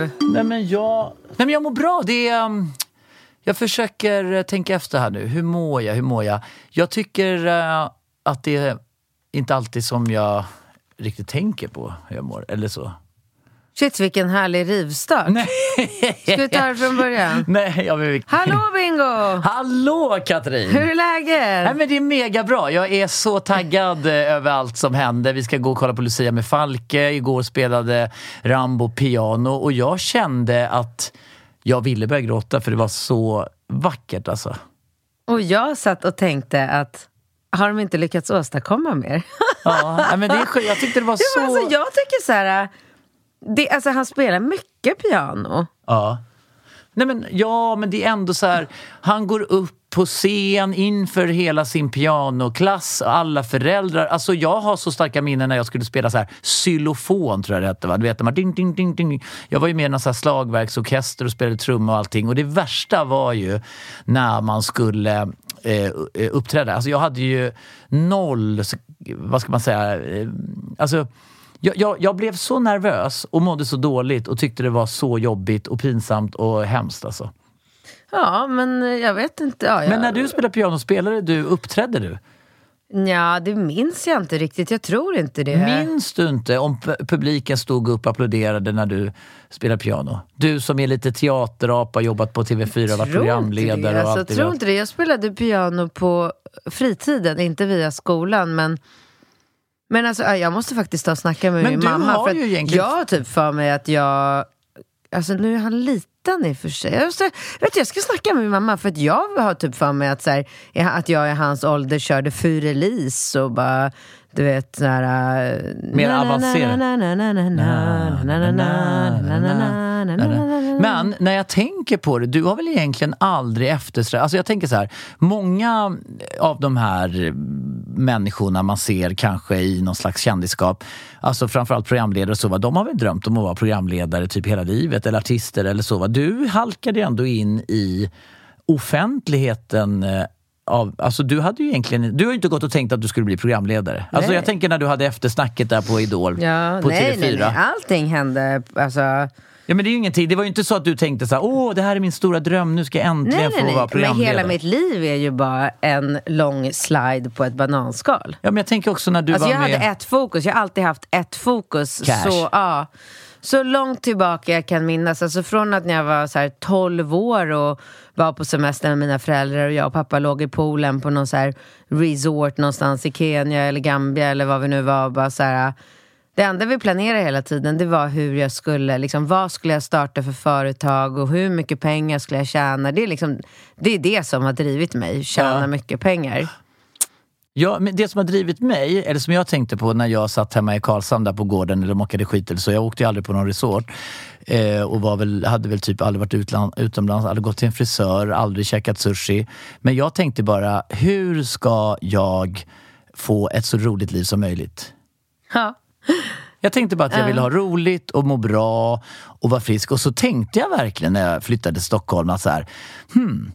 Du? Nej men jag, nej, men jag mår bra. Det är, um, jag försöker eh, tänka efter här nu. Hur mår jag? Hur mår jag? Jag tycker eh, att det är inte alltid som jag riktigt tänker på hur jag mår. Eller så. Shit vilken härlig rivstart. Nej. Ska vi ta det från början? Nej, jag vill... Hallå Bingo! Hallå Katrin! Hur är läget? Nej, men det är mega bra. Jag är så taggad eh, över allt som händer. Vi ska gå och kolla på Lucia med Falke. Igår spelade Rambo piano och jag kände att jag ville börja gråta för det var så vackert alltså. Och jag satt och tänkte att har de inte lyckats åstadkomma mer? Ja, men det är, jag tyckte det var så... alltså, jag tycker så här... Det, alltså, han spelar mycket piano. Ja. Nej men, ja, men det är ändå så här. Han går upp på scen inför hela sin pianoklass, alla föräldrar. Alltså jag har så starka minnen när jag skulle spela så här xylofon tror jag det hette. Va? Du vet, man, ding, ding, ding, ding. Jag var ju med i en slagverksorkester och spelade trumma och allting. Och det värsta var ju när man skulle eh, uppträda. Alltså jag hade ju noll, vad ska man säga, eh, alltså jag, jag, jag blev så nervös och mådde så dåligt och tyckte det var så jobbigt och pinsamt och hemskt alltså. Ja, men jag vet inte. Ja, Men jag, när du spelade piano, spelade du, uppträdde du? Ja, det minns jag inte riktigt. Jag tror inte det. Minns du inte om pu- publiken stod upp och applåderade när du spelade piano? Du som är lite teaterapa, jobbat på TV4, varit programledare det. och Alltså, allt det tror inte det. Jag spelade piano på fritiden, inte via skolan. Men, men alltså, ja, jag måste faktiskt ta och snacka med Men min mamma. har för ju egentligen- Jag har typ för mig att jag... Alltså nu är han liten i och för sig. Jag, måste, vet jag ska snacka med min mamma för att jag har typ för mig att, så här, att jag i hans ålder körde Fyrelis och bara... Du vet såhär... Mer avancerat. Men när jag tänker på det, du har väl egentligen aldrig eftersträvat... Alltså jag tänker så här, många av de här människorna man ser kanske i någon slags kändisskap, alltså framförallt programledare och så, va, de har väl drömt om att vara programledare typ hela livet, eller artister eller så. Va. Du halkade ändå in i offentligheten eh, av, alltså du hade ju egentligen, du har ju inte gått och tänkt att du skulle bli programledare. Alltså Nej. jag tänker när du hade eftersnacket där på Idol Ja, på nej, TV4. nej, nej, allting hände. Alltså, Ja men det är ju ingenting, det var ju inte så att du tänkte så här, åh det här är min stora dröm, nu ska jag äntligen nej, nej, få vara nej. Men programledare. hela mitt liv är ju bara en lång slide på ett bananskal. Ja men jag tänker också när du Alltså var jag med... hade ett fokus, jag har alltid haft ett fokus. Cash. Så, ja, så långt tillbaka jag kan minnas. Alltså från att när jag var så här 12 år och var på semester med mina föräldrar och jag och pappa låg i poolen på någon så resort någonstans i Kenya eller Gambia eller vad vi nu var. Bara så här, det enda vi planerade hela tiden det var hur jag skulle, liksom, vad skulle jag starta för företag och hur mycket pengar skulle jag tjäna. Det är, liksom, det, är det som har drivit mig, tjäna Ja. mycket pengar. Ja, men det som har drivit mig, eller som jag tänkte på när jag satt hemma i Karlshamn där på gården eller de åkade skit eller så. Jag åkte ju aldrig på någon resort. Eh, och var väl, hade väl typ aldrig varit utland, utomlands, aldrig gått till en frisör, aldrig käkat sushi. Men jag tänkte bara, hur ska jag få ett så roligt liv som möjligt? Ja. Jag tänkte bara att jag ville ha roligt och må bra och vara frisk. Och så tänkte jag verkligen när jag flyttade till Stockholm att så här, hmm,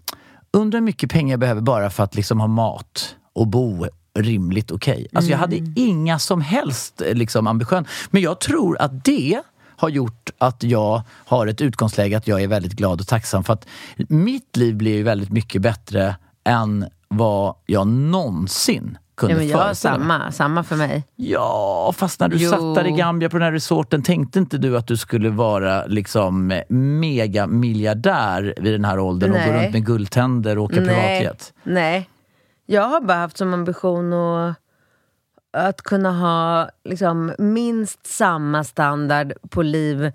undrar hur mycket pengar jag behöver bara för att liksom ha mat och bo rimligt okej. Alltså jag hade inga som helst eh, liksom, ambition. Men jag tror att det har gjort att jag har ett utgångsläge att jag är väldigt glad och tacksam för att mitt liv blir ju väldigt mycket bättre än vad jag någonsin kunde Ja, men jag föreställa mig. samma, samma för mig. Ja, fast när du Jo. satt där i Gambia på den här resorten tänkte inte du att du skulle vara liksom megamiljardär vid den här åldern och gå Nej. runt med guldtänder och åka privatjet? Nej. Jag har bara haft som ambition att, att kunna ha liksom, minst samma standard på liv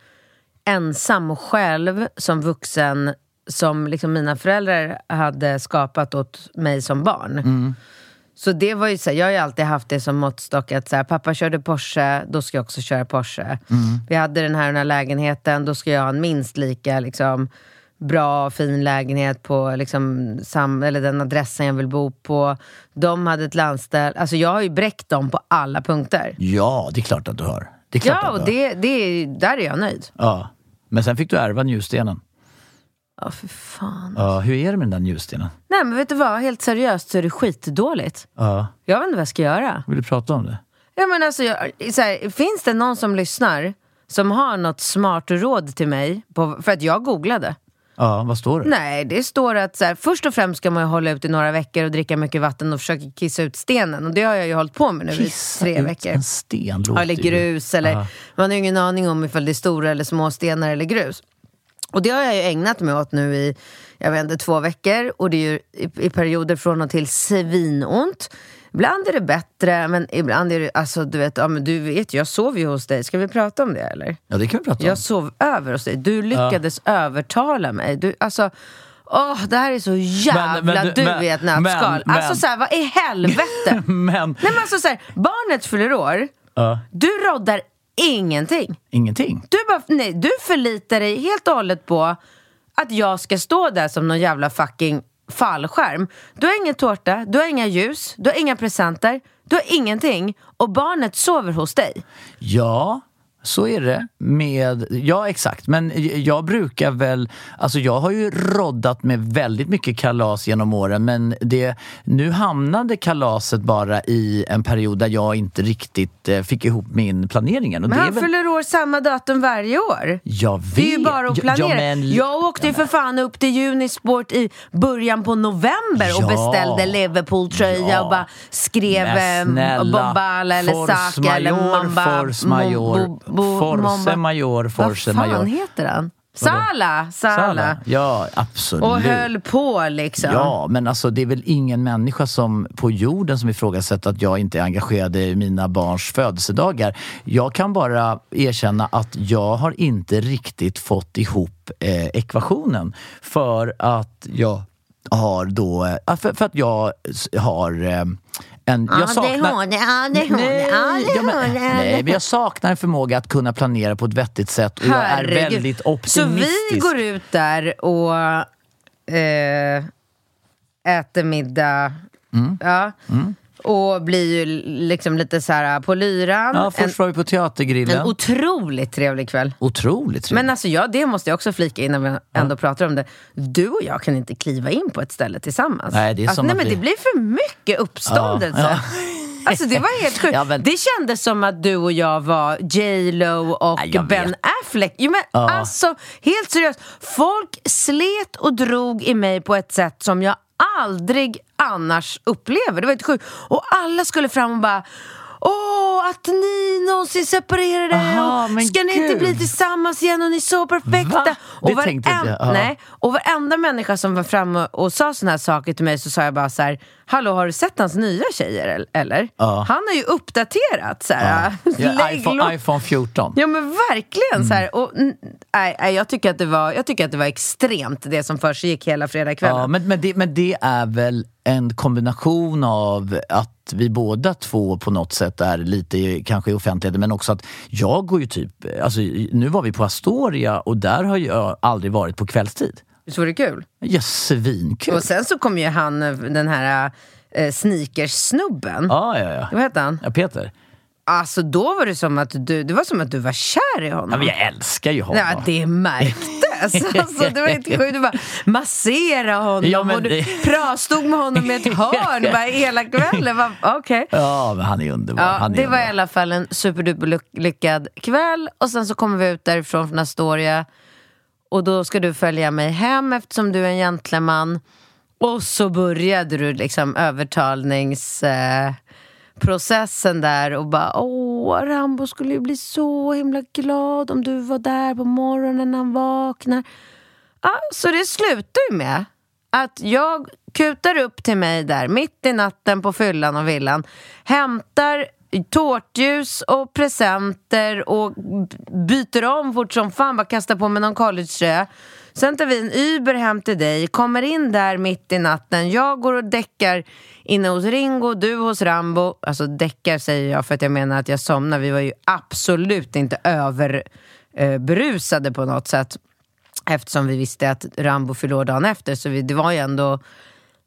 ensam och själv som vuxen som liksom mina föräldrar hade skapat åt mig som barn. Så det var ju så här, jag har ju alltid haft det som måttstock att så här, pappa körde Porsche, då ska jag också köra Porsche. Vi hade den här, den här lägenheten, då ska jag ha en minst lika liksom, bra, fin lägenhet på liksom, sam, eller den adressen jag vill bo på. De hade ett landställ. Alltså jag har ju bräckt dem på alla punkter. Ja, det är klart att du har. Det är klart Ja, och det, det, är- där är jag nöjd. Ja. Men sen fick du ärva njurstenen. Ja, för fan. Ja, hur är det med den där njurstenen? Nej, men vet du vad? Helt seriöst så är det skitdåligt. Ja, Jag vet inte vad jag ska göra. vill du prata om det? Ja, men alltså, jag, så här, finns det någon som lyssnar som har något smart råd till mig? På, för att jag googlade. Ja, vad står det? Nej, det står att så här, först och främst ska man hålla ut i några veckor och dricka mycket vatten och försöka kissa ut stenen. Och det har jag ju hållit på med nu Kissa i tre ut veckor. en sten Ja, eller grus, eller Ja. man har ju ingen aning om ifall det är stora eller små stenar eller grus. Och det har jag ju ägnat mig åt nu i, jag vet inte, två veckor. Och det är ju i, i perioder från och till svinont. Ibland är det bättre, men ibland är det, alltså du vet, ja, men du vet, jag sov ju hos dig. Ska vi prata om det eller? Ja, det kan vi prata om. Jag sov över hos dig. Du lyckades övertala mig. Du, alltså, åh, det här är så jävla Men- men du- du men- i ett nötskal. men- alltså men- så här, vad i helvete? Men, Nej men alltså så här, barnet fyller år, Ja. du roddar ingenting. ingenting. Du, bara, nej, du förlitar dig helt och hållet på att jag ska stå där som någon jävla fucking fallskärm. Du har ingen tårta, du har inga ljus, du har inga presenter, du har ingenting och barnet sover hos dig. Ja, så är det med... Ja, exakt. Men jag brukar väl... Alltså jag har ju roddat med väldigt mycket kalas genom åren men det, nu hamnade kalaset bara i en period där jag inte riktigt eh, fick ihop min planeringen. Och Men han väl, fyller år samma datum varje år. jag vet. Det är ju bara att planera. Ja, men, Jag åkte ju för fan upp till Unisport i början på november och Ja. beställde Liverpool-tröja Ja. och bara skrev eh, Bombala eller Saka eller Mamba. force major, Mo- bo- force major, force Vad fan major. heter han? Sala, Sala. Sala. Ja, absolut. Och höll på liksom. Ja, men alltså det är väl ingen människa som på jorden som ifrågasätter att jag inte är engagerad i mina barns födelsedagar. Jag kan bara erkänna att jag har inte riktigt fått ihop eh, ekvationen för att jag har då, eh, för, för att jag har eh, en... Ja, jag det är hon, ja, det är hon, Nej, ja, det är ja, men, nej, men jag saknar en förmåga att kunna planera på ett vettigt sätt och jag är väldigt Så optimistisk. vi går ut där och eh, äter middag. Mm. Ja. Och blir ju liksom lite så här på lyran. Ja, först var vi på en, teatergrillen. en otroligt trevlig kväll. Otroligt trevligt. Men alltså ja, det måste jag också flika in när vi ändå pratar om det. Du och jag kan inte kliva in på ett ställe tillsammans. Nej, det är alltså, nej, men det blir för mycket uppståndelse. Ja, Alltså det var helt sjukt. Ja, men- Det kändes som att du och jag var J Lo och jag Ben. Affleck. Jo, men Ja. alltså, helt seriöst. Folk slet och drog i mig på ett sätt som jag aldrig annars upplever. Det var helt sjukt. Och alla skulle fram och bara Åh, att ni någonsin separerade Aha, och ska ni inte gud. bli tillsammans igen och ni är så perfekta. Va? Och, inte jag. Ja. nej, och varenda människa som var framme och, och sa såna här saker till mig så sa jag bara så här, Hallå, har du sett hans nya tjejer el- eller? Ja. Han har ju uppdaterat så här. Ja, lägg iPhone, iPhone 14. Ja men verkligen så Mm. här. Och, n- nej, nej, jag, tycker att det var, jag tycker att det var extremt det som försiggick hela fredagskvällen. Ja, men, men, det, men det är väl en kombination av att vi båda två på något sätt är lite i- kanske i offentligheten men också att jag går ju typ, alltså nu var vi på Astoria och där har jag aldrig varit på kvällstid. Visst var det kul? Ja, svinkul! Och sen så kom ju han, den här eh, sneakers-snubben. Ja, ja, ja. Vad heter han? Ja, Peter. Alltså då var det som att du, det var som att du var kär i honom. Ja, men jag älskar ju honom. Ja, det märktes. Alltså, det var inte sjukt. Du bara massera honom Ja, men och du stod med honom i ett hörn bara hela kvällen. Okej. Ja, men han är underbar. Ja, han är det var i underbar. alla fall en superduper lyck- lyckad kväll och sen så kommer vi ut därifrån från Astoria och då ska du följa mig hem eftersom du är en gentleman. Och så började du liksom övertalningsprocessen eh, processen där och bara åh, Rambo skulle ju bli så himla glad om du var där på morgonen när han vaknar. Ja, så det slutar ju med att jag kutar upp till mig där mitt i natten på fyllan och villan, hämtar tårtljus och presenter och byter om fort som fan, bara kastar på mig någon collegetröja. Sen tar vi en Uber hem till dig, kommer in där mitt i natten. Jag går och däckar inne hos Ringo, du hos Rambo. Alltså däckar säger jag för att jag menar att jag somnar. Vi var ju absolut inte överberusade på något sätt. Eftersom vi visste att Rambo förlorade år dagen efter. Så vi, det var ju ändå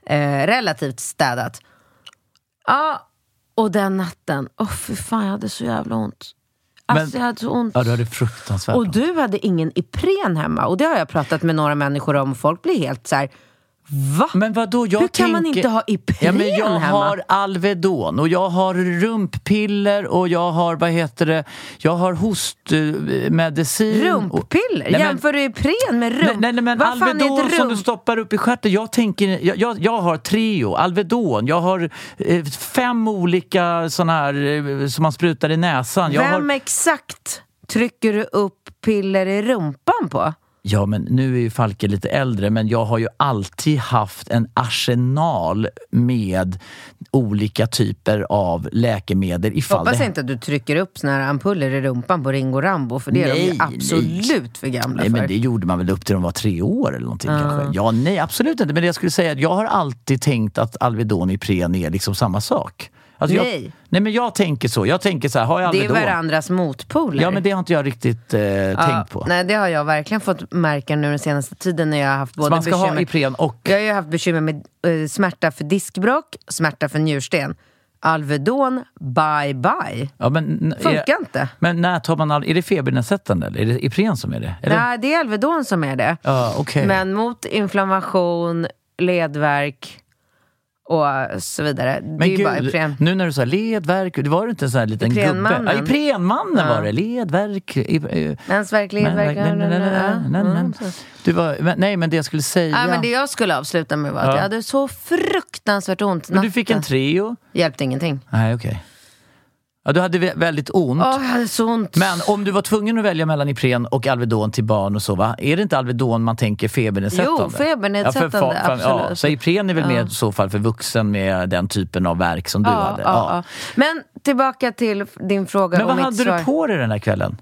eh, relativt städat. Ja, och den natten. Åh fy fan, jag hade så jävla ont. Alltså Men- jag hade så ont. Ja, du hade fruktansvärt Och ont. du hade ingen Ipren hemma. Och det har jag pratat med några människor om. Folk blir helt så här. Va? Men vadå, jag Hur kan man tänker- inte ha Ipren ja, men Jag hemma? har Alvedon och jag har rumppiller och jag har, vad heter det, jag har hostmedicin. Rumppiller? Nej, men- Jämför du Ipren med rump? Nej, nej, nej men Vad Alvedon ett som du rump- stoppar upp i stjärten. Jag, tänker, jag, jag, jag har Treo, Alvedon, jag har eh, fem olika såna här eh, som man sprutar i näsan. Jag Vem har, exakt trycker du upp piller i rumpan på? Ja, men nu är ju Falke lite äldre, men jag har ju alltid haft en arsenal med olika typer av läkemedel ifall Hoppas det... inte att du trycker upp såna här ampuller i rumpan på Ringo Rambo för det är de ju Nej, absolut för gamla Nej, för. men det gjorde man väl upp till de var tre år eller någonting kanske. Ja, nej, absolut inte. Men det jag skulle säga är att jag har alltid tänkt att Alvedon Ipren är liksom samma sak. Alltså Nej. Jag, nej, men jag tänker så. Jag tänker så här, har jag det är varandras motpoler. Ja, men det har inte jag riktigt eh, tänkt på. Nej, det har jag verkligen fått märka nu den senaste tiden när jag har haft både Så man ska ha bekymmer... Ipren och... Jag har ju haft bekymmer med eh, smärta för diskbråck, smärta för njursten. Alvedon, bye bye. Ja, men, är, Funkar inte. Men när tar man all, Är det febernedsättande eller är det Ipren som är det? Eller? Nej, det är Alvedon som är det. Ja, okej. Men mot inflammation, ledvärk och så vidare. det Men gud, nu när du sa ledvärk, det var inte en sån här liten Iprenmannen. gubbe? Ja, Iprenmannen Ja. var det. Mensvärk, ledvärk... men- nej, men, det jag skulle säga... Nej, men det jag skulle avsluta med var att Ja. jag hade så fruktansvärt ont Men du fick en natten. Treo? Hjälpte ingenting. Nej, okej. Ja, du hade vä- väldigt ont. Åh, jag hade så ont. Men om du var tvungen att välja mellan Ipren och Alvedon till barn och så, va? Är det inte Alvedon man tänker febernedsättande? Jo, febernedsättande, ja, för, Ja, absolut. så Ipren är väl Ja. mer i så fall för vuxen med den typen av verk som du ja, hade? ja, ja. Men tillbaka till din fråga Men vad hade svar. du på dig den här kvällen?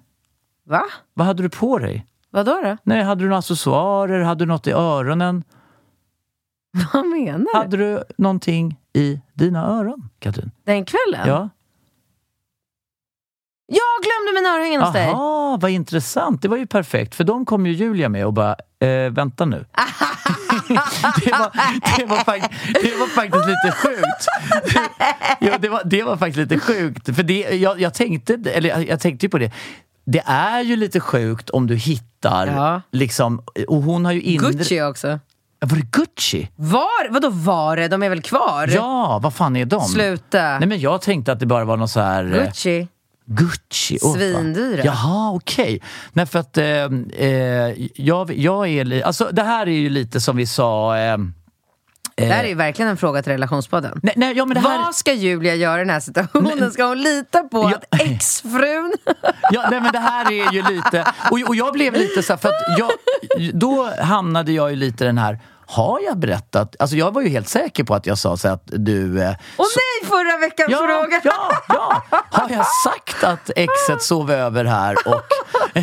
Va? Vad hade du på dig? Vadå då? Nej, hade du några accessoarer? Hade du något i öronen? Vad menar du? Hade du någonting i dina öron, Katrin? Den kvällen? Ja. Jag glömde mina örhängen hos dig. Jaha, vad intressant. Det var ju perfekt, för de kom ju Julia med och bara, eh, vänta nu. det, var, det, var fakt- det var faktiskt lite sjukt. ja, det, var, det var faktiskt lite sjukt. För det, jag, jag, tänkte, eller jag, jag tänkte ju på det. Det är ju lite sjukt om du hittar, Ja. liksom, och hon har ju inre... Gucci också. Var det Gucci? Var? Vadå var det? De är väl kvar? Ja, vad fan är de? Sluta. Nej men jag tänkte att det bara var någon så här... eh, Gucci. Gucci? Fan. Svindyra. Jaha, okej. Nej, för att eh, eh, jag, jag är Alltså det här är ju lite som vi sa... Eh, Det här är ju verkligen en fråga till relationspodden. nej, nej, ja, här, Vad ska Julia göra i den här situationen? Ska hon lita på Ja. att exfrun... ja, nej, men det här är ju lite... Och, och jag blev lite så här, för att jag, då hamnade jag ju lite den här... Har jag berättat? Alltså jag var ju helt säker på att jag sa så att du... Eh, Åh nej, förra veckans Ja, fråga! ja, ja! Har jag sagt att exet sov över här och,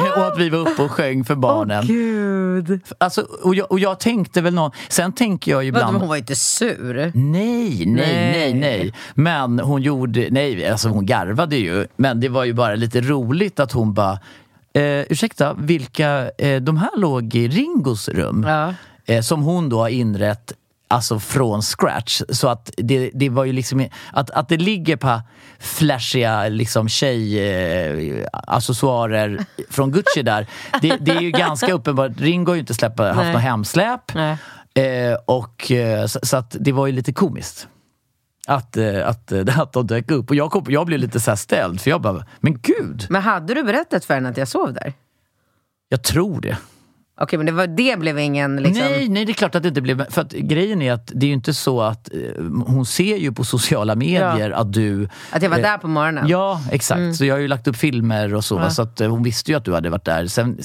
och att vi var uppe och sjöng för barnen? Gud. Alltså, och, jag, och jag tänkte väl någon... Sen tänker jag ibland... men hon var inte sur. Nej, nej, nej, Nej. nej. Men hon gjorde... Nej, alltså hon garvade ju. Men det var ju bara lite roligt att hon bara... Eh, ursäkta, vilka... Eh, de här låg i Ringos rum. Ja. Eh, som hon då har inrett alltså från scratch. Så att det, det var ju liksom, att, att det ligger på flashiga liksom tjej, eh, från Gucci där, det, det är ju ganska uppenbart. Ringo har ju inte släppt, haft Nej. något hemsläp. Eh, och, eh, så, så att det var ju lite komiskt. Att, eh, att, eh, att de dök upp. Och jag, kom, jag blev lite så ställd, för jag bara, men gud, Men hade du berättat för henne att jag sov där? jag tror det. Okej, men det, var, det blev ingen liksom... Nej, nej, det är klart att det inte blev... För att grejen är att det är ju inte så att... Eh, hon ser ju på sociala medier att du... Att jag var eh, där på morgonen? Ja, exakt. Så jag har ju lagt upp filmer och så. Ja. Så att, eh, hon visste ju att du hade varit där. Sen,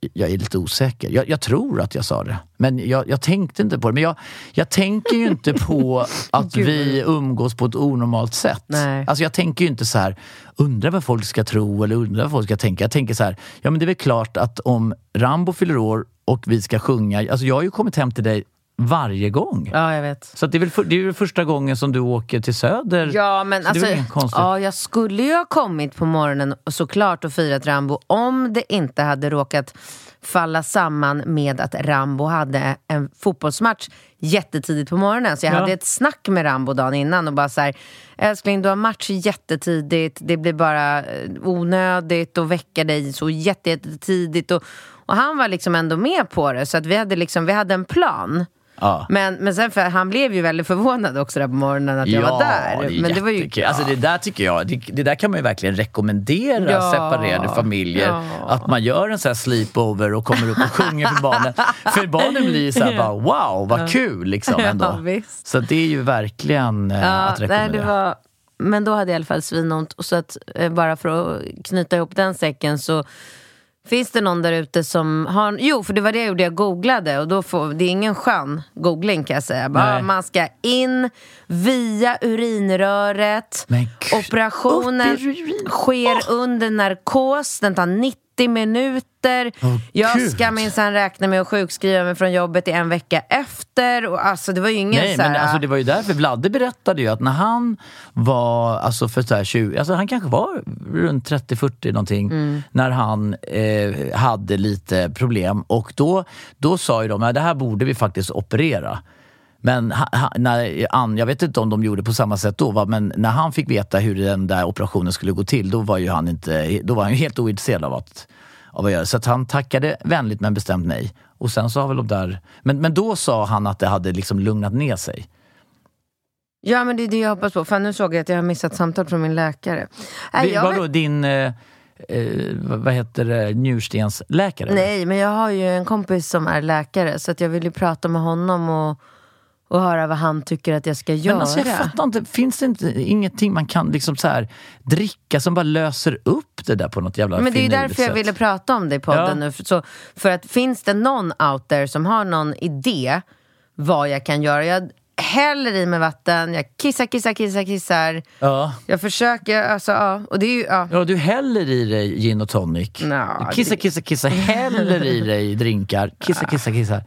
jag är lite osäker. Jag, jag tror att jag sa det. Men jag, jag tänkte inte på det. Men jag, jag tänker ju inte på att vi umgås på ett onormalt sätt. Nej. Alltså jag tänker ju inte så här, undrar vad folk ska tro eller undrar vad folk ska tänka. Jag tänker så här, ja men det är väl klart att om Rambo fyller år och vi ska sjunga. Alltså jag har ju kommit hem till dig varje gång. Ja, jag vet. Så det, är väl för, det är väl första gången som du åker till Söder. Ja, men alltså, ja, jag skulle ju ha kommit på morgonen och såklart och firat Rambo om det inte hade råkat falla samman med att Rambo hade en fotbollsmatch jättetidigt på morgonen. Så jag Ja. hade ett snack med Rambo dagen innan och bara så här, älskling du har match jättetidigt, det blir bara eh, onödigt att väcka dig så jätte- jättetidigt. Och, och han var liksom ändå med på det, så att vi hade, liksom, vi hade en plan. Ja. Men, men sen för, han blev ju väldigt förvånad också där på morgonen att jag var där. det men det var ju. Alltså det där tycker jag, det, det där kan man ju verkligen rekommendera Ja. separerade familjer. Ja. Att man gör en sån här sleepover och kommer upp och sjunger för barnen. För barnen blir ju såhär bara wow, vad kul liksom ändå. Ja. Så det är ju verkligen eh, Ja, att nej, rekommendera. det var, men då hade jag i alla fall svinont. Och så att, eh, bara för att knyta ihop den säcken så finns det någon där ute som har... Jo, för det var det jag gjorde, jag googlade. Och då får, det är ingen skön googling kan jag säga. Bara, man ska in via urinröret. Operationen sker under narkos. Den tar 90 minuter. Åh, jag ska minsann räkna med att sjukskriva mig från jobbet i en vecka efter. Och alltså, det var ju ingen Nej, så här, men alltså, det var ju därför Vladde berättade ju att när han var, alltså för så här 20, alltså han kanske var runt 30-40 någonting, Mm. när han eh, hade lite problem. Och då, då sa ju de att det här borde vi faktiskt operera. Men ha, ha, när Ann, jag vet inte om de gjorde på samma sätt då, va? men när han fick veta hur den där operationen skulle gå till, då var ju han, inte, då var han helt ointresserad av att, av att göra. Så att han tackade vänligt men bestämt nej. Och sen så har väl de där... Men, men då sa han att det hade liksom lugnat ner sig. Ja men det är det jag hoppas på. Fan nu såg jag att jag har missat samtal från min läkare. Vi- jag Vadå, din, eh, eh, vad vad heter det, njurstensläkare? Nej men jag har ju en kompis som är läkare så att jag vill ju prata med honom och, och höra vad han tycker att jag ska göra. Men alltså, jag fattar inte, finns det inte ingenting man kan liksom så här dricka som bara löser upp det där på något jävla Men det är därför jag sätt? ville prata om det i podden Ja. nu. För, så, för att finns det någon out there som har någon idé vad jag kan göra. Jag häller i mig vatten, jag kissar, kissar, kissar, kissar. Ja. Jag försöker, alltså ja. Och det är ju, ja. ja, du häller i dig gin och tonic. Nå, Du kissar, det- kissar, kissar, häller i dig drinkar. Kissar, kissar, kissar.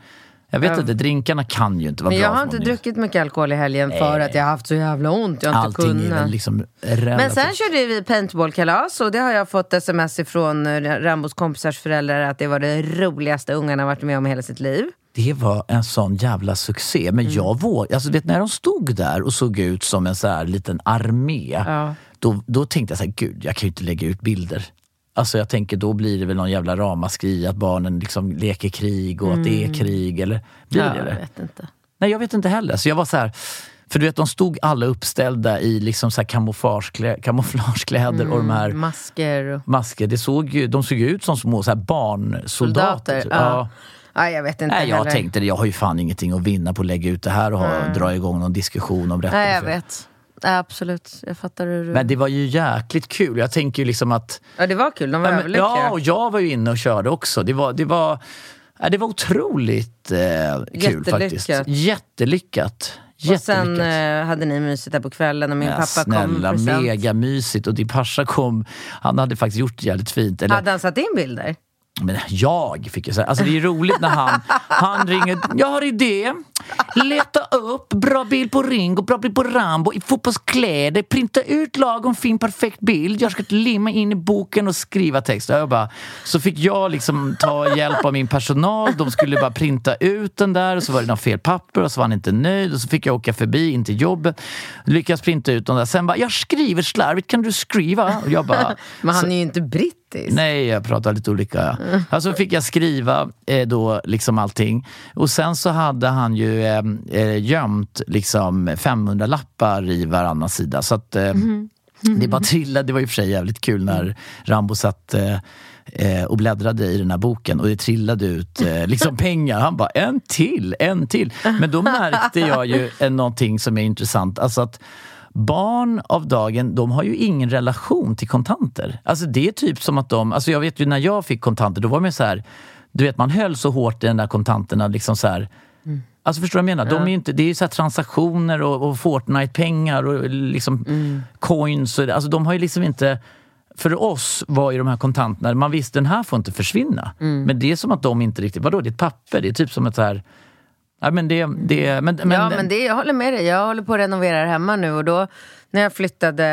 Jag vet inte, drinkarna kan ju inte vara Men bra jag har inte någon. druckit mycket alkohol i helgen för att jag har haft så jävla ont. Jag har inte Allting är kunnat. liksom Men sen körde vi paintballkalas och det har jag fått sms ifrån eh, Rambos kompisars föräldrar att det var det roligaste ungarna varit med om i hela sitt liv. Det var en sån jävla succé. Men Mm. jag vågade, alltså vet när de stod där och såg ut som en så här liten armé. Ja. Då, då tänkte jag så här, gud jag kan ju inte lägga ut bilder. Alltså jag tänker då blir det väl någon jävla ramaskri att barnen liksom leker krig och att det är krig eller blir Mm. Ja, det jag vet inte. Nej jag vet inte heller. Så jag var så här, för du vet de stod alla uppställda i liksom så här kamouflageklä, kamouflagekläder och de här Masker och masker. Det såg ju, de såg ut som små så här barnsoldater. soldater. typ. Ja. Ja, jag vet inte Nej, jag heller. tänkte det. Jag har ju fan ingenting att vinna på att lägga ut det här och ha, dra igång någon diskussion om rätt Nej, jag vet. Ja, absolut, jag fattar hur du... Men det var ju jäkligt kul. Jag tänker ju liksom att... Ja, det var kul. De var Ja, men, överlyckliga. ja, och jag var ju inne och körde också. Det var, det var, ja, det var otroligt eh, kul faktiskt. Jättelyckat. Och sen eh, hade ni mysigt där på kvällen och min Ja, pappa kom med snälla, present. mega mysigt. Och din farsa kom, han hade faktiskt gjort det jävligt fint. Eller, Hade han satt in bilder? Men jag fick ju säga, alltså det är roligt när han, han ringer, jag har idé. leta upp bra bild på Ringo, bra bild på Rambo i fotbollskläder, printa ut lagom fin perfekt bild. Jag ska limma in i boken och skriva text. Jag bara, så fick jag liksom ta hjälp av min personal. De skulle bara printa ut den där och så var det något fel papper och så var han inte nöjd och så fick jag åka förbi in till jobbet. Lyckas printa ut den där. Sen bara, jag skriver slarvigt, kan du skriva? Och jag bara, Men han är ju inte brittisk. Nej, jag pratar lite olika. Alltså fick jag skriva eh, då liksom allting. Och sen så hade han ju eh, eh, gömt liksom 500 lappar i varannan sida. Så att eh, det bara trillade. Det var i och för sig jävligt kul när Rambo satt eh, eh, och bläddrade i den här boken och det trillade ut eh, liksom pengar. Han bara, en till, en till. Men då märkte jag ju eh, någonting som är intressant. Alltså att Barn av dagen, de har ju ingen relation till kontanter. Alltså det är typ som att de, alltså jag vet ju när jag fick kontanter, då var man så här, du vet man höll så hårt i den där kontanterna liksom så här. Alltså förstår du vad jag menar? De är ju inte, det är ju så transaktioner och, och Fortnite-pengar och liksom coins. Och, alltså de har ju liksom inte... För oss var ju de här kontanterna, man visste den här får inte försvinna. Men det är som att de inte riktigt, vadå det är ett papper? Det är typ som ett så här... Ja, men det, det, men, men, ja, men det, jag håller med dig. Jag håller på att renovera hemma nu och då när jag flyttade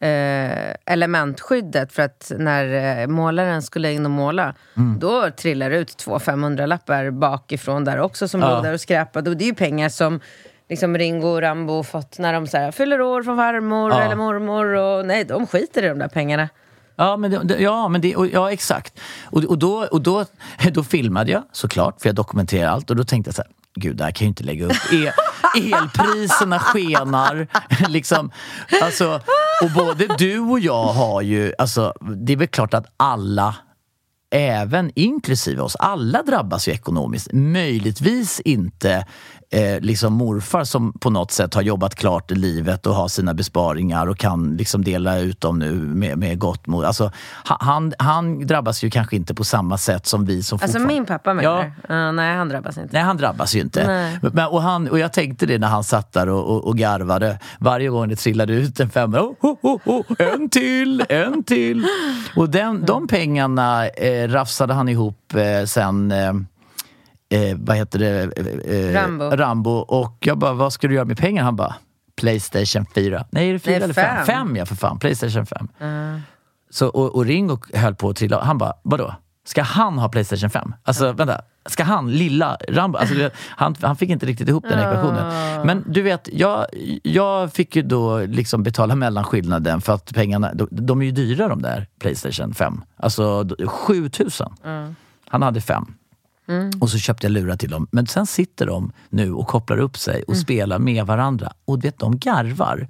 eh, elementskyddet för att när eh, målaren skulle in och måla Mm. då trillade det ut två 500-lappar bakifrån där också som Ja. låg där och skräpade. Och det är ju pengar som liksom Ringo och Rambo fått när de så här, fyller år från farmor Ja. eller mormor. Och, nej, de skiter i de där pengarna. Ja, men, det, ja, men det, och, ja exakt. Och, och, då, och då, då filmade jag såklart, för jag dokumenterar allt. Och då tänkte jag så här, gud det här kan jag ju inte lägga upp. E, elpriserna skenar. liksom, alltså, och både du och jag har ju, alltså, det är väl klart att alla även inklusive oss, alla drabbas ju ekonomiskt. Möjligtvis inte eh, liksom morfar som på något sätt har jobbat klart i livet och har sina besparingar och kan liksom dela ut dem nu med, med gott mod. Alltså, ha- han, han drabbas ju kanske inte på samma sätt som vi som Alltså min pappa menar Ja. Ja, nej, han drabbas inte. Nej, han drabbas ju inte. Nej. Men, och, han, och jag tänkte det när han satt där och, och, och garvade. Varje gång det trillade ut en femma. Oh, oh, oh, oh, en till, en till. Och den, de pengarna eh, rafsade han ihop eh, sen... Eh, vad heter det? Eh, eh, Rambo. Rambo. Och jag bara, vad ska du göra med pengarna? Han bara, Playstation 4. Nej, är det 4 Nej, eller 5? fem. 5 ja, för fan. Playstation 5. Så, och, och Ringo höll på att trilla Han bara, vadå? Ska han ha Playstation 5? Alltså vänta, ska han, lilla Rambo? Alltså, han, han fick inte riktigt ihop den ekvationen. Men du vet, jag, jag fick ju då liksom betala mellanskillnaden för att pengarna, de, de är ju dyra de där Playstation 5. Alltså d- 7000. Han hade fem. Och så köpte jag lurar till dem. Men sen sitter de nu och kopplar upp sig och spelar med varandra. Och vet, de garvar.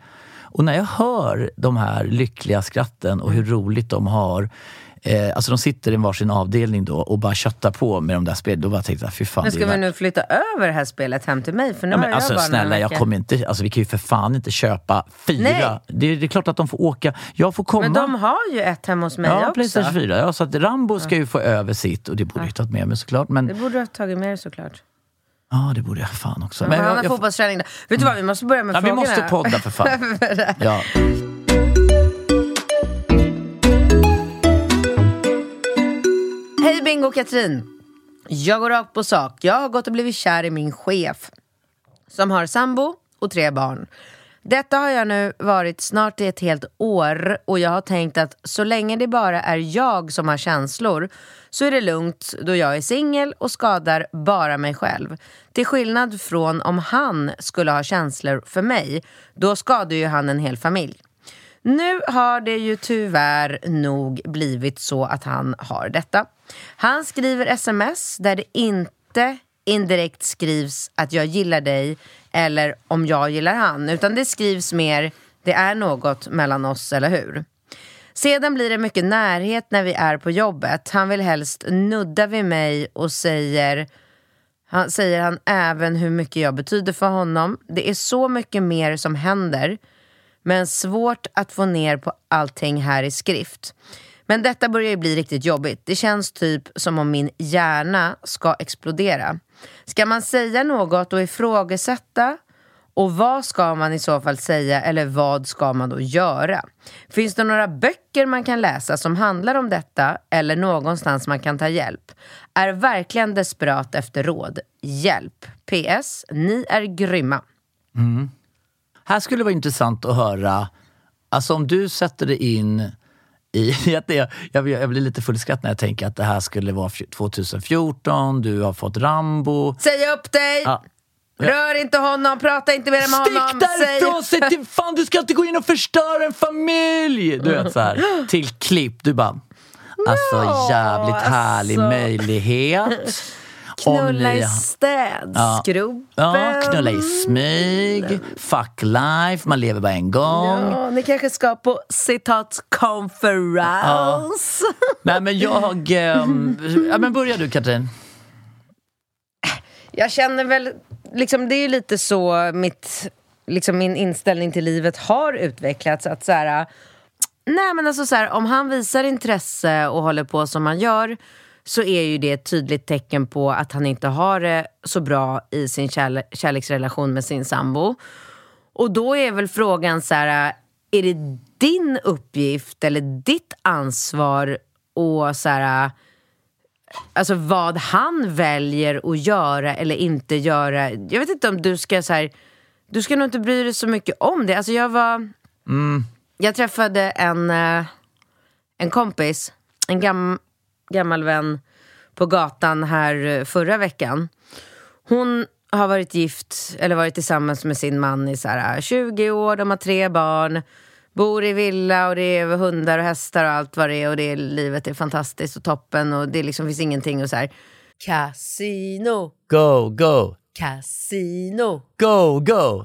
Och när jag hör de här lyckliga skratten och hur roligt de har. Eh, alltså de sitter i varsin avdelning då och bara köttar på med de där spelen. Då bara tänkte jag, fy fan. Men ska vi nu flytta över det här spelet hem till mig? För nu Ja, har men jag alltså bara snälla, jag kommer inte, alltså, vi kan ju för fan inte köpa fyra. Nej. Det, det är klart att de får åka. Jag får komma. Men de har ju ett hemma hos mig ja, också. Playstation 4. Ja, så att Rambo ska ju få över sitt och det borde jag tagit med mig såklart. Men Det borde du ha tagit med dig såklart. ja, det borde jag fan också. Men han jag, har jag, fotbollsträning där. Vet du vad, vi måste börja med ja, vi frågorna. måste podda för fan. Ja. Hej Bingo och Katrin! Jag går rakt på sak. Jag har gått och blivit kär i min chef som har sambo och tre barn. Detta har jag nu varit snart i ett helt år och jag har tänkt att så länge det bara är jag som har känslor så är det lugnt då jag är singel och skadar bara mig själv. Till skillnad från om han skulle ha känslor för mig, då skadar ju han en hel familj. Nu har det ju tyvärr nog blivit så att han har detta. Han skriver sms där det inte indirekt skrivs att jag gillar dig eller om jag gillar han, utan det skrivs mer det är något mellan oss, eller hur? Sedan blir det mycket närhet när vi är på jobbet. Han vill helst nudda vid mig och säger han säger han även hur mycket jag betyder för honom. Det är så mycket mer som händer men svårt att få ner på allting här i skrift. Men detta börjar ju bli riktigt jobbigt. Det känns typ som om min hjärna ska explodera. Ska man säga något och ifrågasätta Och vad ska man i så fall säga eller vad ska man då göra? Finns det några böcker man kan läsa som handlar om detta eller någonstans man kan ta hjälp? Är verkligen desperat efter råd. Hjälp. PS. Ni är grymma. Mm. Här skulle det vara intressant att höra, alltså om du sätter dig in i, jag, jag, jag blir lite full i skratt när jag tänker att det här skulle vara 2014, du har fått Rambo. Säg upp dig! Ja. Rör inte honom, prata inte mer med honom. Stick därifrån! Säg till fan du ska inte gå in och förstöra en familj! Du vet så här, till klipp. Du bara, alltså jävligt härlig alltså. möjlighet. Knulla i städskrubben. Ja, knulla i smyg, fuck life, man lever bara en gång. Ja, ni kanske ska på citat konferens. Nej men jag... ehm, ja, men börja du Katrin. Jag känner väl, liksom, det är ju lite så mitt, liksom, min inställning till livet har utvecklats. Att så här, nej men alltså så här, om han visar intresse och håller på som han gör så är ju det ett tydligt tecken på att han inte har det så bra i sin kärle- kärleksrelation med sin sambo. Och då är väl frågan så här, är det din uppgift eller ditt ansvar och så här, alltså vad han väljer att göra eller inte göra. Jag vet inte om du ska så här, du ska nog inte bry dig så mycket om det. Alltså jag var, jag träffade en, eh, en kompis, en gam, gammal vän på gatan här eh, förra veckan. Hon har varit gift, eller varit tillsammans med sin man i så här 20 år, de har tre barn, bor i villa och det är hundar och hästar och allt vad det är. Och det är, livet är fantastiskt och toppen och det liksom finns ingenting och så här. Casino, Go, go, casino, go, go,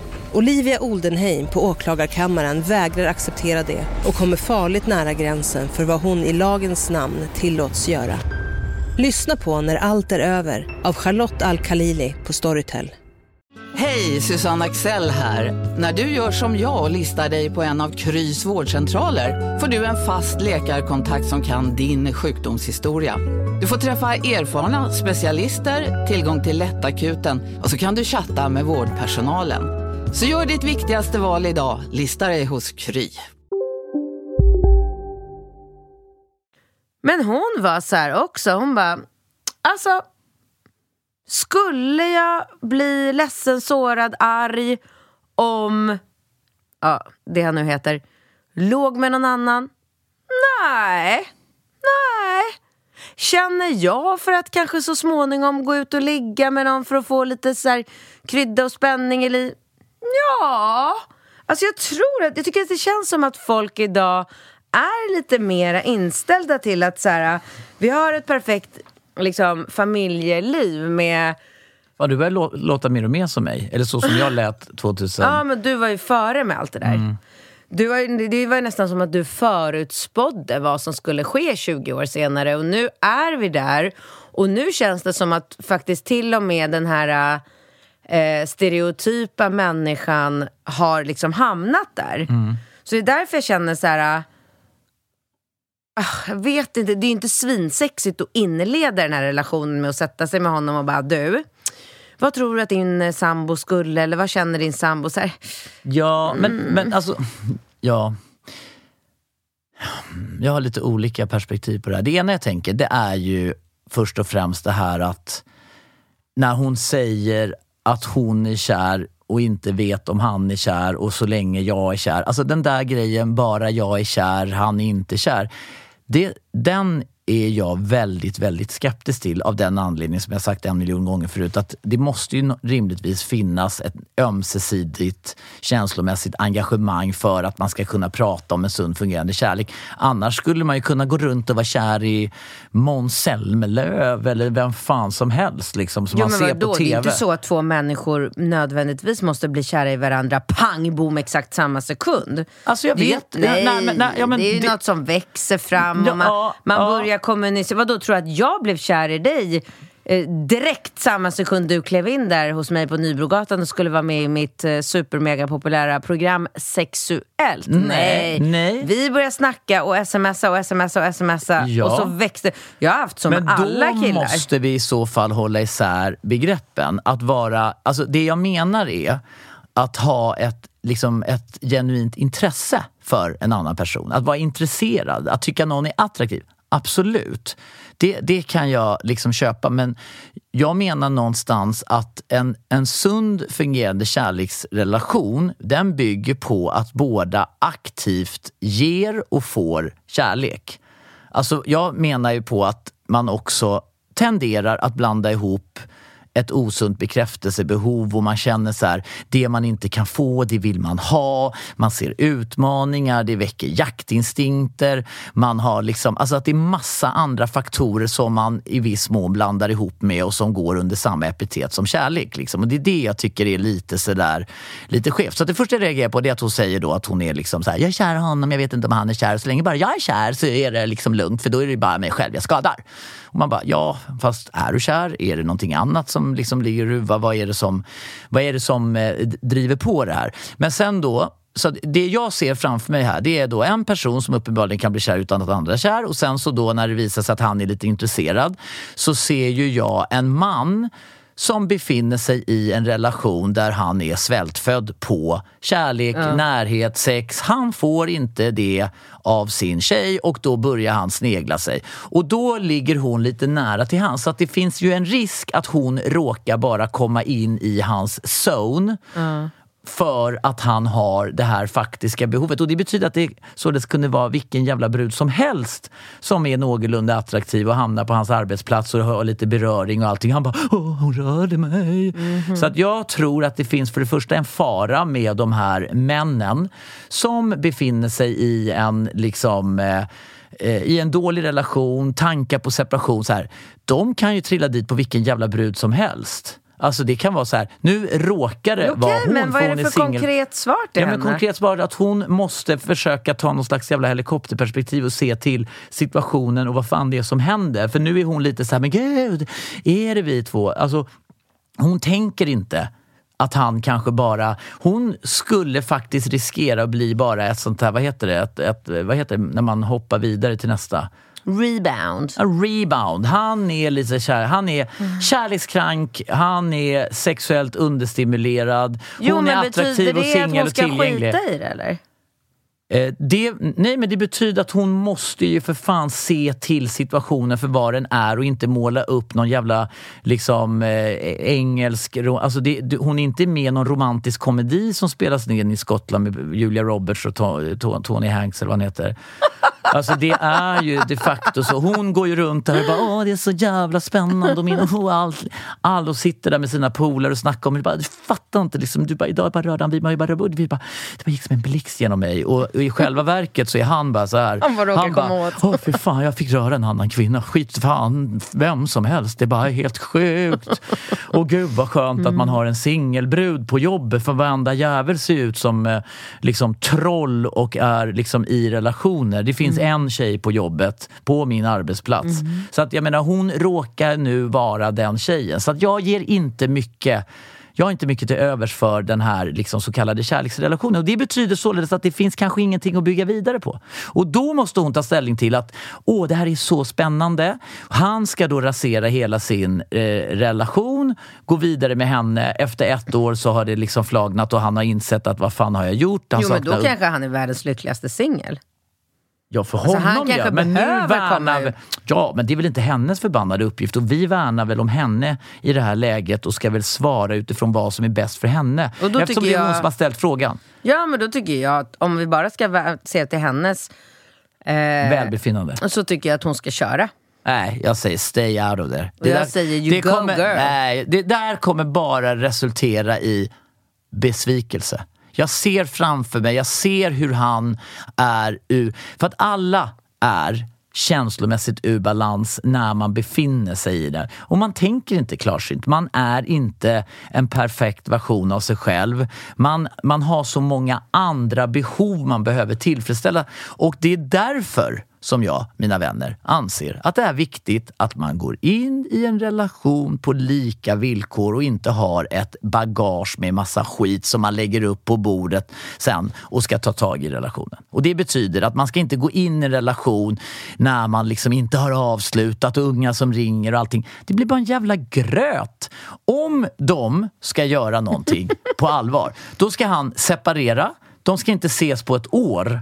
Olivia Oldenheim på åklagarkammaren vägrar acceptera det och kommer farligt nära gränsen för vad hon i lagens namn tillåts göra. Lyssna på När allt är över av Charlotte Al-Khalili på Storytel. Hej, Susanne Axel här. När du gör som jag och listar dig på en av Krys vårdcentraler får du en fast läkarkontakt som kan din sjukdomshistoria. Du får träffa erfarna specialister, tillgång till lättakuten och så kan du chatta med vårdpersonalen. Så gör ditt viktigaste val idag, lista dig hos Kry. Men hon var så här också, hon bara, alltså skulle jag bli ledsen, sårad, arg om, ja, det han nu heter, låg med någon annan? Nej, nej. Känner jag för att kanske så småningom gå ut och ligga med någon för att få lite så här krydda och spänning i livet? Ja, alltså jag tror att, jag tycker att det känns som att folk idag är lite mera inställda till att så här, vi har ett perfekt liksom, familjeliv med Ja, du börjar lå- låta mer och mer som mig. Eller så som jag lät 2000. Ja, men du var ju före med allt det där. Du var, det var ju nästan som att du förutspådde vad som skulle ske 20 år senare och nu är vi där. Och nu känns det som att faktiskt till och med den här eh, stereotypa människan har liksom hamnat där. Så det är därför jag känner så här... Ah, Jag vet inte, det är ju inte svinsexigt att inleda den här relationen med att sätta sig med honom och bara du, vad tror du att din eh, sambo skulle, eller vad känner din sambo? Så här, Ja, men, Mm. men alltså... Ja. Jag har lite olika perspektiv på det här. Det ena jag tänker, det är ju först och främst det här att när hon säger att hon är kär och inte vet om han är kär och så länge jag är kär. Alltså den där grejen, bara jag är kär, han är inte kär. Det, den är jag väldigt, väldigt skeptisk till av den anledningen som jag sagt en miljon gånger förut. Att det måste ju rimligtvis finnas ett ömsesidigt känslomässigt engagemang för att man ska kunna prata om en sund fungerande kärlek. Annars skulle man ju kunna gå runt och vara kär i Måns Zelmerlöw eller vem fan som helst liksom, som Jo, man ser på Det är TV. inte så att två människor nödvändigtvis måste bli kära i varandra pang bom exakt samma sekund. Alltså, jag det är vet. Nej, Nej, men- nej, ja, men det är ju det- något som växer fram och man, ja, man ja. börjar kommunicera. Vadå, tror du att jag blev kär i dig eh, direkt samma sekund du klev in där hos mig på Nybrogatan och skulle vara med i mitt eh, supermega populära program Sexuellt? Nej, nej. Vi började snacka och smsa och smsa och smsa Ja. och så växte... Jag har haft med Men då alla killar. måste vi i så fall hålla isär begreppen. Att vara, alltså det jag menar är att ha ett, liksom ett genuint intresse för en annan person. Att vara intresserad, att tycka någon är attraktiv. Absolut. Det, det kan jag liksom köpa men jag menar någonstans att en, en sund fungerande kärleksrelation den bygger på att båda aktivt ger och får kärlek. Alltså, jag menar ju på att man också tenderar att blanda ihop ett osunt bekräftelsebehov och man känner så här, det man inte kan få, det vill man ha. Man ser utmaningar, det väcker jaktinstinkter. Man har liksom, alltså att det är massa andra faktorer som man i viss mån blandar ihop med och som går under samma epitet som kärlek. Liksom. Och det är det jag tycker är lite sådär, lite skevt. Så att det första jag reagerar på det är att hon säger då att hon är liksom så här, jag är kär i honom, jag vet inte om han är kär. Så länge bara jag är kär så är det liksom lugnt för då är det bara mig själv jag skadar. Och man bara, ja, fast är du kär? Är det någonting annat som liksom ligger i ruvar? Vad är det som, vad är det som eh, driver på det här? Men sen då, så det jag ser framför mig här, det är då en person som uppenbarligen kan bli kär utan att andra är kär och sen så då när det visar sig att han är lite intresserad så ser ju jag en man som befinner sig i en relation där han är svältfödd på kärlek, närhet, sex. Han får inte det av sin tjej och då börjar han snegla sig. Och då ligger hon lite nära till hans. Så att det finns ju en risk att hon råkar bara komma in i hans zone för att han har det här faktiska behovet. Och det betyder att det således kunde vara vilken jävla brud som helst som är någorlunda attraktiv och hamnar på hans arbetsplats och har lite beröring och allting. Han bara Åh, hon rörde mig. Så att jag tror att det finns för det första en fara med de här männen som befinner sig i en liksom eh, eh, i en dålig relation, tankar på separation. Så här, de kan ju trilla dit på vilken jävla brud som helst. Alltså det kan vara så här, nu råkar det vara Okej, hon men vad är det för singel. konkret svar till Ja, men henne? konkret svar att hon måste försöka ta någon slags jävla helikopterperspektiv och se till situationen och vad fan det är som händer. För nu är hon lite så här, men gud, är det vi två? Alltså, hon tänker inte att han kanske bara... Hon skulle faktiskt riskera att bli bara ett sånt här, vad heter det, ett, ett, vad heter det när man hoppar vidare till nästa? Rebound. A rebound. Han är lite kär, han är Mm. kärlekskrank, han är sexuellt understimulerad, Jo, hon är men attraktiv betyder och det att singel hon och ska tillgänglig. skita i det eller? Eh, Det, nej, men det betyder att hon måste ju för fan se till situationen för vad den är och inte måla upp någon jävla liksom, eh, engelsk... Alltså det, det, hon är inte med i någon romantisk komedi som spelas ner i Skottland med Julia Roberts och To- To- Tony Hanks eller vad han heter. Alltså det är ju de facto så. Hon går ju runt där och bara åh det är så jävla spännande och min, oh, all, all och sitter där med sina polare och snackar om det. Bara, du fattar inte liksom. Du bara, idag bara rörde han vid mig. Bara, vi bara, det bara gick som en blixt genom mig. Och, och i själva verket så är han bara så här. Han bara komma bara, åh fy fan jag fick röra en annan kvinna. Skit fan vem som helst. Det är bara helt sjukt. Och gud vad skönt att man har en singelbrud på jobbet. För varenda jävel ser ut som eh, liksom troll och är liksom i relationer. Det finns en tjej på jobbet på min arbetsplats. Så att jag menar hon råkar nu vara den tjejen. Så att jag ger inte mycket jag har inte mycket till övers för den här liksom, så kallade kärleksrelationen. Och det betyder således att det finns kanske ingenting att bygga vidare på. Och då måste hon ta ställning till att åh, det här är så spännande. Han ska då rasera hela sin eh, relation, gå vidare med henne. Efter ett år så har det liksom flagnat och han har insett att vad fan har jag gjort? Han Jo, men då kanske han är världens lyckligaste singel. Ja, för Alltså, honom ja. Men nu värnar... ut. Ja, men det är väl inte hennes förbannade uppgift. Och vi värnar väl om henne i det här läget och ska väl svara utifrån vad som är bäst för henne. Och då Eftersom det tycker är hon jag- som har ställt frågan. Ja, men då tycker jag att om vi bara ska se till hennes eh, Välbefinnande. så tycker jag att hon ska köra. Nej, jag säger stay out of there. Och jag säger, you det go, kommer, girl. Nej, det där kommer bara resultera i besvikelse. Jag ser framför mig, jag ser hur han är ur... För att alla är känslomässigt ur balans när man befinner sig i det. Och man tänker inte klarsynt. Man är inte en perfekt version av sig själv. Man, man har så många andra behov man behöver tillfredsställa. Och det är därför som jag, mina vänner, anser att det är viktigt att man går in i en relation på lika villkor och inte har ett bagage med massa skit som man lägger upp på bordet sen och ska ta tag i relationen. Och det betyder att man ska inte gå in i en relation när man liksom inte har avslutat och unga som ringer och allting. Det blir bara en jävla gröt. Om de ska göra någonting på allvar, då ska han separera. De ska inte ses på ett år.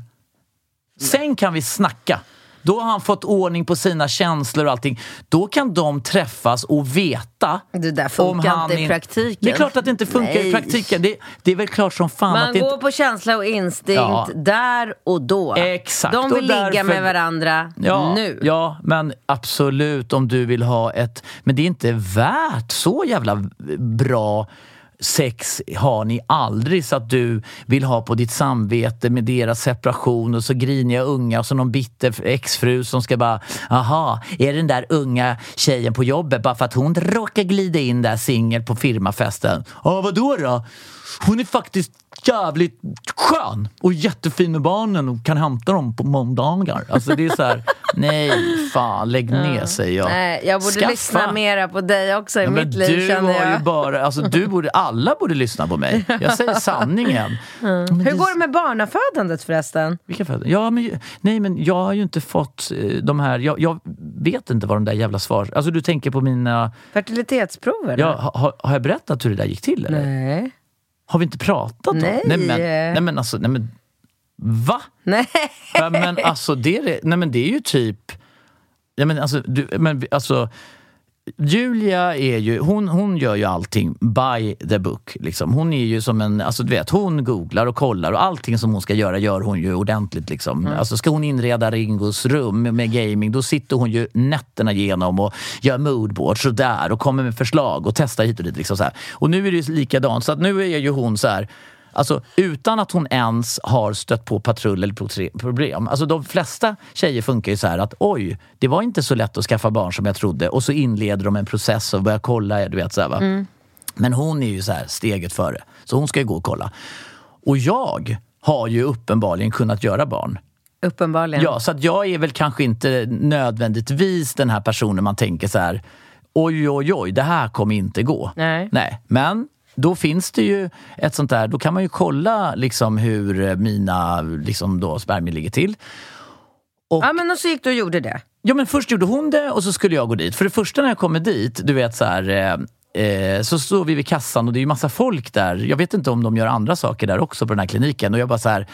Sen kan vi snacka. Då har han fått ordning på sina känslor och allting. Då kan de träffas och veta Det där funkar inte i praktiken. Det är klart att det inte funkar i Nej. praktiken. Det, det är väl klart som fan Man att det går inte... på känsla och instinkt Ja. där och då. Exakt, De vill och ligga därför- med varandra Ja, nu. ja, men absolut om du vill ha ett... Men det är inte värt så jävla bra sex har ni aldrig så att du vill ha på ditt samvete med deras separation och så griniga unga och så någon bitter exfru som ska bara aha, är det den där unga tjejen på jobbet bara för att hon råkar glida in där singel på firmafesten? Ja, vadå då? Hon är faktiskt jävligt skön och jättefin med barnen och kan hämta dem på måndagar. Alltså det är så här, nej fan lägg ner säger jag. Nej, jag borde Skaffa- lyssna mera på dig också i Ja, mitt liv du känner har ju jag. bara, alltså du borde, alla borde lyssna på mig. Jag säger sanningen. Men Hur det- går det med barnafödandet förresten? Vilka föräldrar? Ja, men, nej, men jag har ju inte fått eh, de här... Jag, jag vet inte vad de där jävla svar... Alltså du tänker på mina... Fertilitetsprover? Ja, ha, ha- har jag berättat hur det där gick till? Eller? Nej. Har vi inte pratat om Nej. Nej, men, nej men alltså, nej men... Va? Nej. Ja, men alltså det är, nej, men det är ju typ... Ja, men alltså, du, men, alltså, Julia är ju, hon, hon gör ju allting by the book. Liksom. Hon är ju som en, alltså du vet, hon googlar och kollar och allting som hon ska göra gör hon ju ordentligt. Liksom. Alltså ska hon inreda Ringos rum med gaming, då sitter hon ju nätterna igenom och gör moodboards och där och kommer med förslag och testar hit och dit. Liksom, så här. Och nu är det ju likadant, så att nu är ju hon så här Alltså utan att hon ens har stött på patrull eller problem. Alltså de flesta tjejer funkar ju så här att oj, det var inte så lätt att skaffa barn som jag trodde. Och så inleder de en process och börjar kolla. Du vet, så här, va? Men hon är ju så här steget före. Så hon ska ju gå och kolla. Och jag har ju uppenbarligen kunnat göra barn. Uppenbarligen. Ja, så att jag är väl kanske inte nödvändigtvis den här personen man tänker så här oj, oj, oj, det här kommer inte gå. Nej. Nej. Men då finns det ju ett sånt där, då kan man ju kolla liksom hur mina liksom då, spermier ligger till. Och, Ja, men och så gick du och gjorde det. Ja, men först gjorde hon det och så skulle jag gå dit. För det första när jag kommer dit, du vet så här... Eh, eh, så står vi vid kassan och det är ju massa folk där. Jag vet inte om de gör andra saker där också på den här kliniken. Och jag bara så här...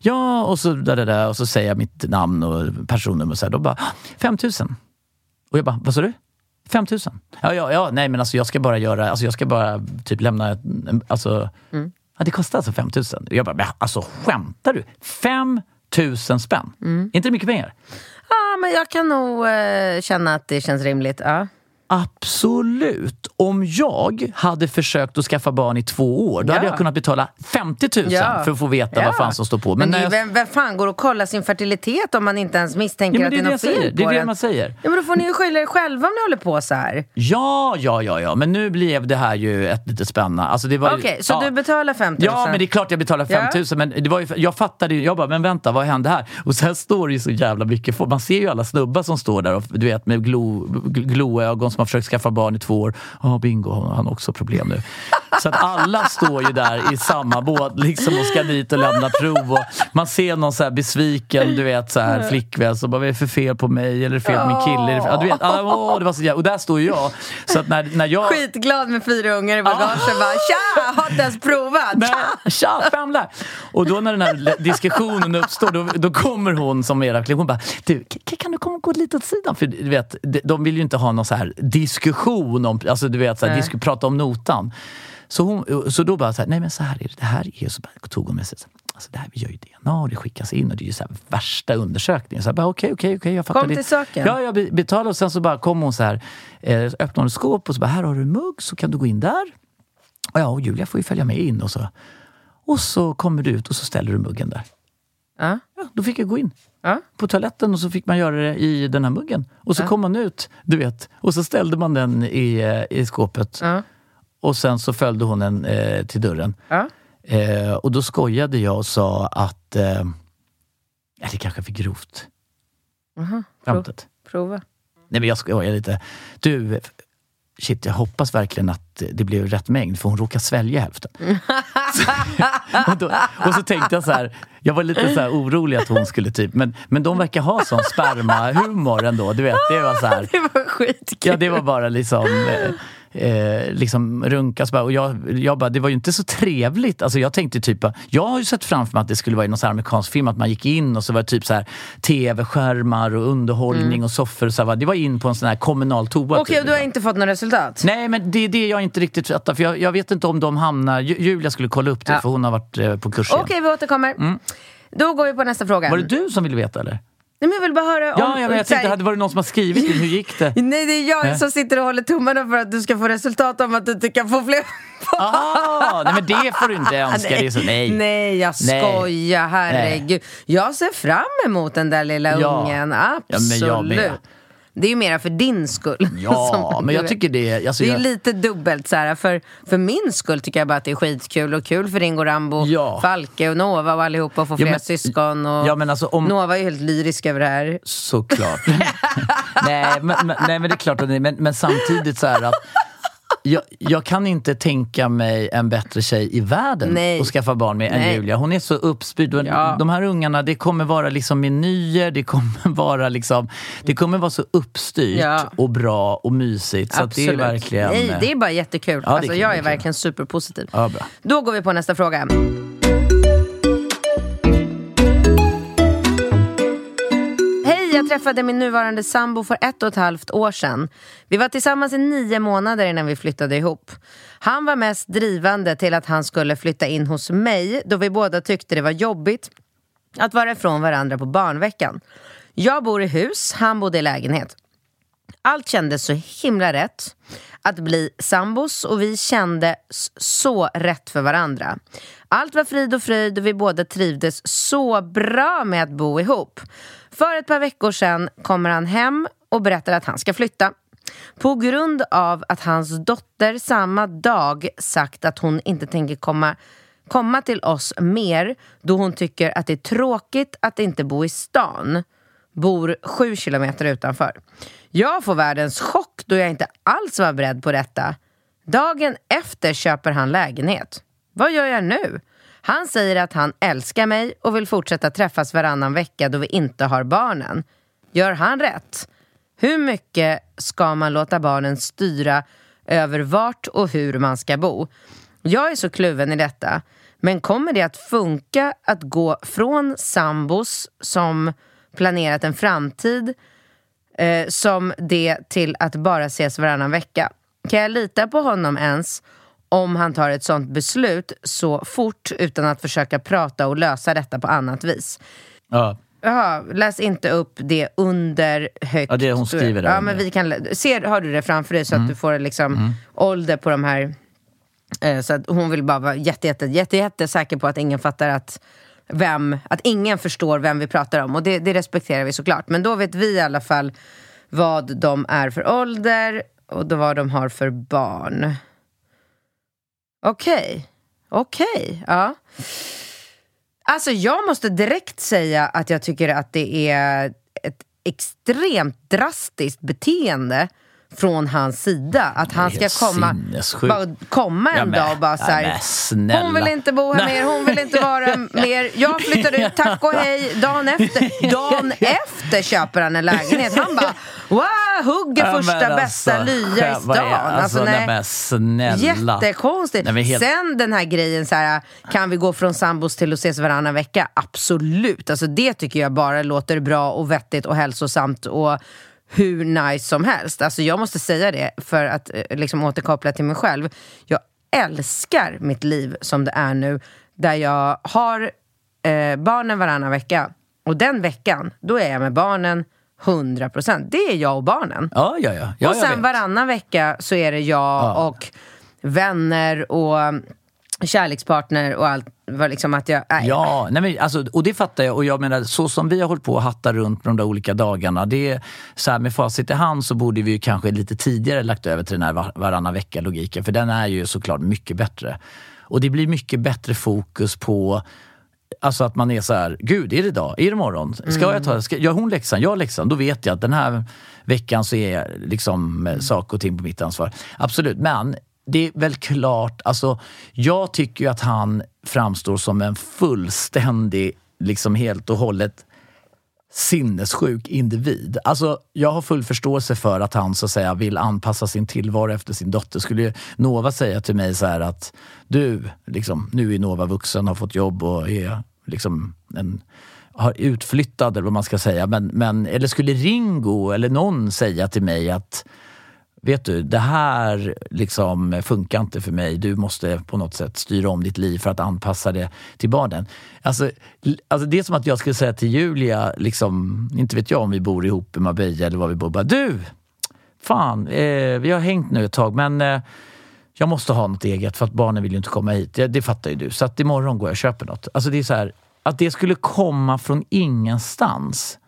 Ja, och så, där, där, där, och så säger jag mitt namn och personnummer och så här. Då bara, 5 000. Och jag bara, vad sa du? 5 000? Ja, ja, ja, nej men alltså jag ska bara göra, alltså jag ska bara typ lämna, alltså, ja, det kostar alltså 5 000. Och jag bara, men alltså skämtar du? 5 000 spänn? Är inte det mycket pengar? Ja, men jag kan nog eh, känna att det känns rimligt. Ja. Absolut. Om jag hade försökt att skaffa barn i två år, då Ja. hade jag kunnat betala 50 000 Ja. för att få veta Ja. vad fan som står på. Men, Men, det jag... vem, vem fan går och kollar sin fertilitet om man inte ens misstänker ja, men att det är det det något jag säger. fel Det är på det den? man säger. Ja, men då får ni ju skylla er själva om ni håller på så här. Ja, ja, ja, ja. Men nu blev det här ju ett lite spännande. Alltså, det Okej, så ja. du betalar 5 000? Ja, men det är klart jag betalar 5 000. Ja. Men det var ju, jag fattade ju, jag bara, men vänta, vad hände här? Och sen står det ju så jävla mycket folk. Man ser ju alla snubbar som står där och, du vet, med glo, gl- gloögon som har försökt skaffa barn i två år. Ja, bingo, han har också problem nu. Så att alla står ju där i samma båt liksom och ska dit och lämna prov. Och man ser någon så besviken du vet, så här, flickvän som bara, vad är det för fel på mig? Eller fel på min kille? Ja, du vet, åh, det var så och där står ju jag. Så att när, när jag... Skitglad med fyra ungar i bagaget. Bara, tja, har inte ens provat. Nej, tja, famlar! Och då när den här diskussionen uppstår, då, då kommer hon som är hon bara, du, kan du komma och gå lite åt sidan? För du vet, de vill ju inte ha någon så här diskussion om, alltså du vet, så här, disk, prata om notan. Så, hon, så då bara så här, nej men så här är det, det här är så bara, tog hon med sig alltså det här, vi gör ju DNA och det skickas in och det är ju så här värsta undersökningen. Så okej, okej, okej, jag fattar. Kom till saken. Ja, jag betalade och sen så bara kom hon så här, eh, öppnade ett skåp och så bara, här har du en mugg så kan du gå in där. Och ja, och Julia får ju följa med in och så. Och så kommer du ut och så ställer du muggen där. Ja. ja då fick jag gå in. Ja. På toaletten och så fick man göra det i den här muggen. Och så ja. kom man ut, du vet. Och så ställde man den i, eh, i skåpet. Ja. Och sen så följde hon den eh, till dörren. Ja. Eh, och då skojade jag och sa att... Eh, det kanske är för grovt. Aha, prov, prova. Nej men jag skojar lite. Du, shit jag hoppas verkligen att det blev rätt mängd för hon råkar svälja hälften. och, då, och, så tänkte jag så här, jag var lite så orolig att hon skulle typ, men, men de verkar ha sån spermahumor ändå. Du vet, det var så här. Det var skitkul. Ja, det var bara liksom... Eh, eh, liksom runkas. Och jag, jag bara, det var ju inte så trevligt. Alltså jag tänkte typ, jag har ju sett framför mig att det skulle vara i någon amerikansk film, att man gick in och så var det typ så här tv-skärmar och underhållning mm. och soffor. Och så här, det var in på en sån här kommunal toa. Okej, okay, typ, och du har inte fått något resultat? Nej, men det är det jag inte riktigt fattar. För jag, jag vet inte om de hamnar... Julia skulle kolla upp det, ja. för hon har varit eh, på kurs Okej, okay, vi återkommer. Mm. Då går vi på nästa fråga. Var det du som ville veta eller? Nej, men jag vill bara höra om... Ja, ja men jag tänkte, hade varit någon som har skrivit in, hur gick det? Nej, det är jag nej. som sitter och håller tummarna för att du ska få resultat om att du inte kan få fler Ah, nej men det får du inte önska nej, dig. Så, nej. nej, jag skojar. Herregud. Nej. Jag ser fram emot den där lilla ja. ungen. Absolut. Ja, men jag med. Det är ju mera för din skull. Ja, men jag tycker det... Alltså det är jag... lite dubbelt så här. För, för min skull tycker jag bara att det är skitkul och kul för Ringo Rambo, ja. Falke och Nova och allihopa att få ja, fler men, syskon. Och ja, men alltså om... Nova är ju helt lyrisk över det här. Såklart. nej, men, men, nej, men det är klart att men, men samtidigt så här att jag, jag, kan inte tänka mig en bättre tjej i världen Nej. att skaffa barn med Nej. än Julia. Hon är så uppspydd. Ja. De här ungarna, det kommer vara liksom menyer, det kommer vara liksom Det kommer vara så uppstyrt ja. och bra och mysigt. Så det är verkligen... Nej, det är bara jättekul. Ja, alltså, jag är verkligen superpositiv. Ja, bra. Då går vi på nästa fråga. Jag träffade min nuvarande sambo för ett och ett halvt år sedan. Vi var tillsammans i nio månader innan vi flyttade ihop. Han var mest drivande till att han skulle flytta in hos mig då vi båda tyckte det var jobbigt att vara ifrån varandra på barnveckan. Jag bor i hus, han bodde i lägenhet. Allt kändes så himla rätt att bli sambos och vi kände så rätt för varandra. Allt var frid och fröjd och vi båda trivdes så bra med att bo ihop. För ett par veckor sedan kommer han hem och berättar att han ska flytta. På grund av att hans dotter samma dag sagt att hon inte tänker komma, komma till oss mer då hon tycker att det är tråkigt att inte bo i stan. Bor sju kilometer utanför. Jag får världens chock då jag inte alls var beredd på detta. Dagen efter köper han lägenhet. Vad gör jag nu? Han säger att han älskar mig och vill fortsätta träffas varannan vecka då vi inte har barnen. Gör han rätt? Hur mycket ska man låta barnen styra över vart och hur man ska bo? Jag är så kluven i detta. Men kommer det att funka att gå från sambos som planerat en framtid eh, som det till att bara ses varannan vecka? Kan jag lita på honom ens om han tar ett sånt beslut så fort utan att försöka prata och lösa detta på annat vis. Ja. Jaha, läs inte upp det under högt. Ja, det hon skriver där. Ja, men vi kan, ser, har du det framför dig så mm. att du får liksom mm. ålder på de här... Eh, så att hon vill bara vara jätte, jätte, jätte, jätte säker på att ingen fattar att vem, att ingen förstår vem vi pratar om. Och det, det respekterar vi såklart. Men då vet vi i alla fall vad de är för ålder och då vad de har för barn. Okej. Okay. Okej, okay. ja. Alltså jag måste direkt säga att jag tycker att det är ett extremt drastiskt beteende från hans sida. Att han ska komma, bara komma en Ja, men- dag och bara ja, så här, men snälla. Hon vill inte bo här Nej. mer, hon vill inte vara mer. Jag flyttar ut, tack och hej. Dagen efter, dagen efter köper han en lägenhet. Han bara, wow, hugger Ja, första alltså, bästa lya i stan. Alltså, nej, men snälla. Jättekonstigt. Nej, helt- Sen den här grejen så här, kan vi gå från sambos till att ses varannan vecka? Absolut. Alltså det tycker jag bara låter bra och vettigt och hälsosamt och hur nice som helst. Alltså jag måste säga det för att eh, liksom återkoppla till mig själv. Jag älskar mitt liv som det är nu där jag har eh, barnen varannan vecka och den veckan, då är jag med barnen 100%. Det är jag och barnen. Ja, ja, ja. ja och sen varannan vecka så är det jag Ja. och vänner och kärlekspartner och allt. Var liksom att jag, nej. Ja, nej men, alltså, och det fattar jag. Och jag menar, så som vi har hållit på att hatta runt med de där olika dagarna. Det är, så här, med facit i hand så borde vi ju kanske lite tidigare lagt över till den här var- varannan vecka-logiken. För den är ju såklart mycket bättre. Och det blir mycket bättre fokus på Alltså att man är så här, gud är det idag? Är det imorgon? Ska jag ta, ska, gör hon läxan? Jag läxan? Då vet jag att den här veckan så är liksom eh, mm. saker och ting på mitt ansvar. Absolut, men det är väl klart, alltså jag tycker ju att han framstår som en fullständig, liksom helt och hållet sinnessjuk individ. Alltså, jag har full förståelse för att han så att säga vill anpassa sin tillvaro efter sin dotter. Skulle ju Nova säga till mig så här att du, liksom, nu är Nova vuxen, har fått jobb och är liksom en har utflyttad eller vad man ska säga. Men, men, eller skulle Ringo eller någon säga till mig att vet du, det här liksom funkar inte för mig. Du måste på något sätt styra om ditt liv för att anpassa det till barnen. Alltså, alltså det är som att jag skulle säga till Julia, liksom, inte vet jag om vi bor ihop i Marbella eller var vi bor, bara du, fan, eh, vi har hängt nu ett tag men eh, jag måste ha något eget för att barnen vill ju inte komma hit. Ja, det fattar ju du. Så att imorgon går jag och köper något. Alltså det är så här, att det skulle komma från ingenstans.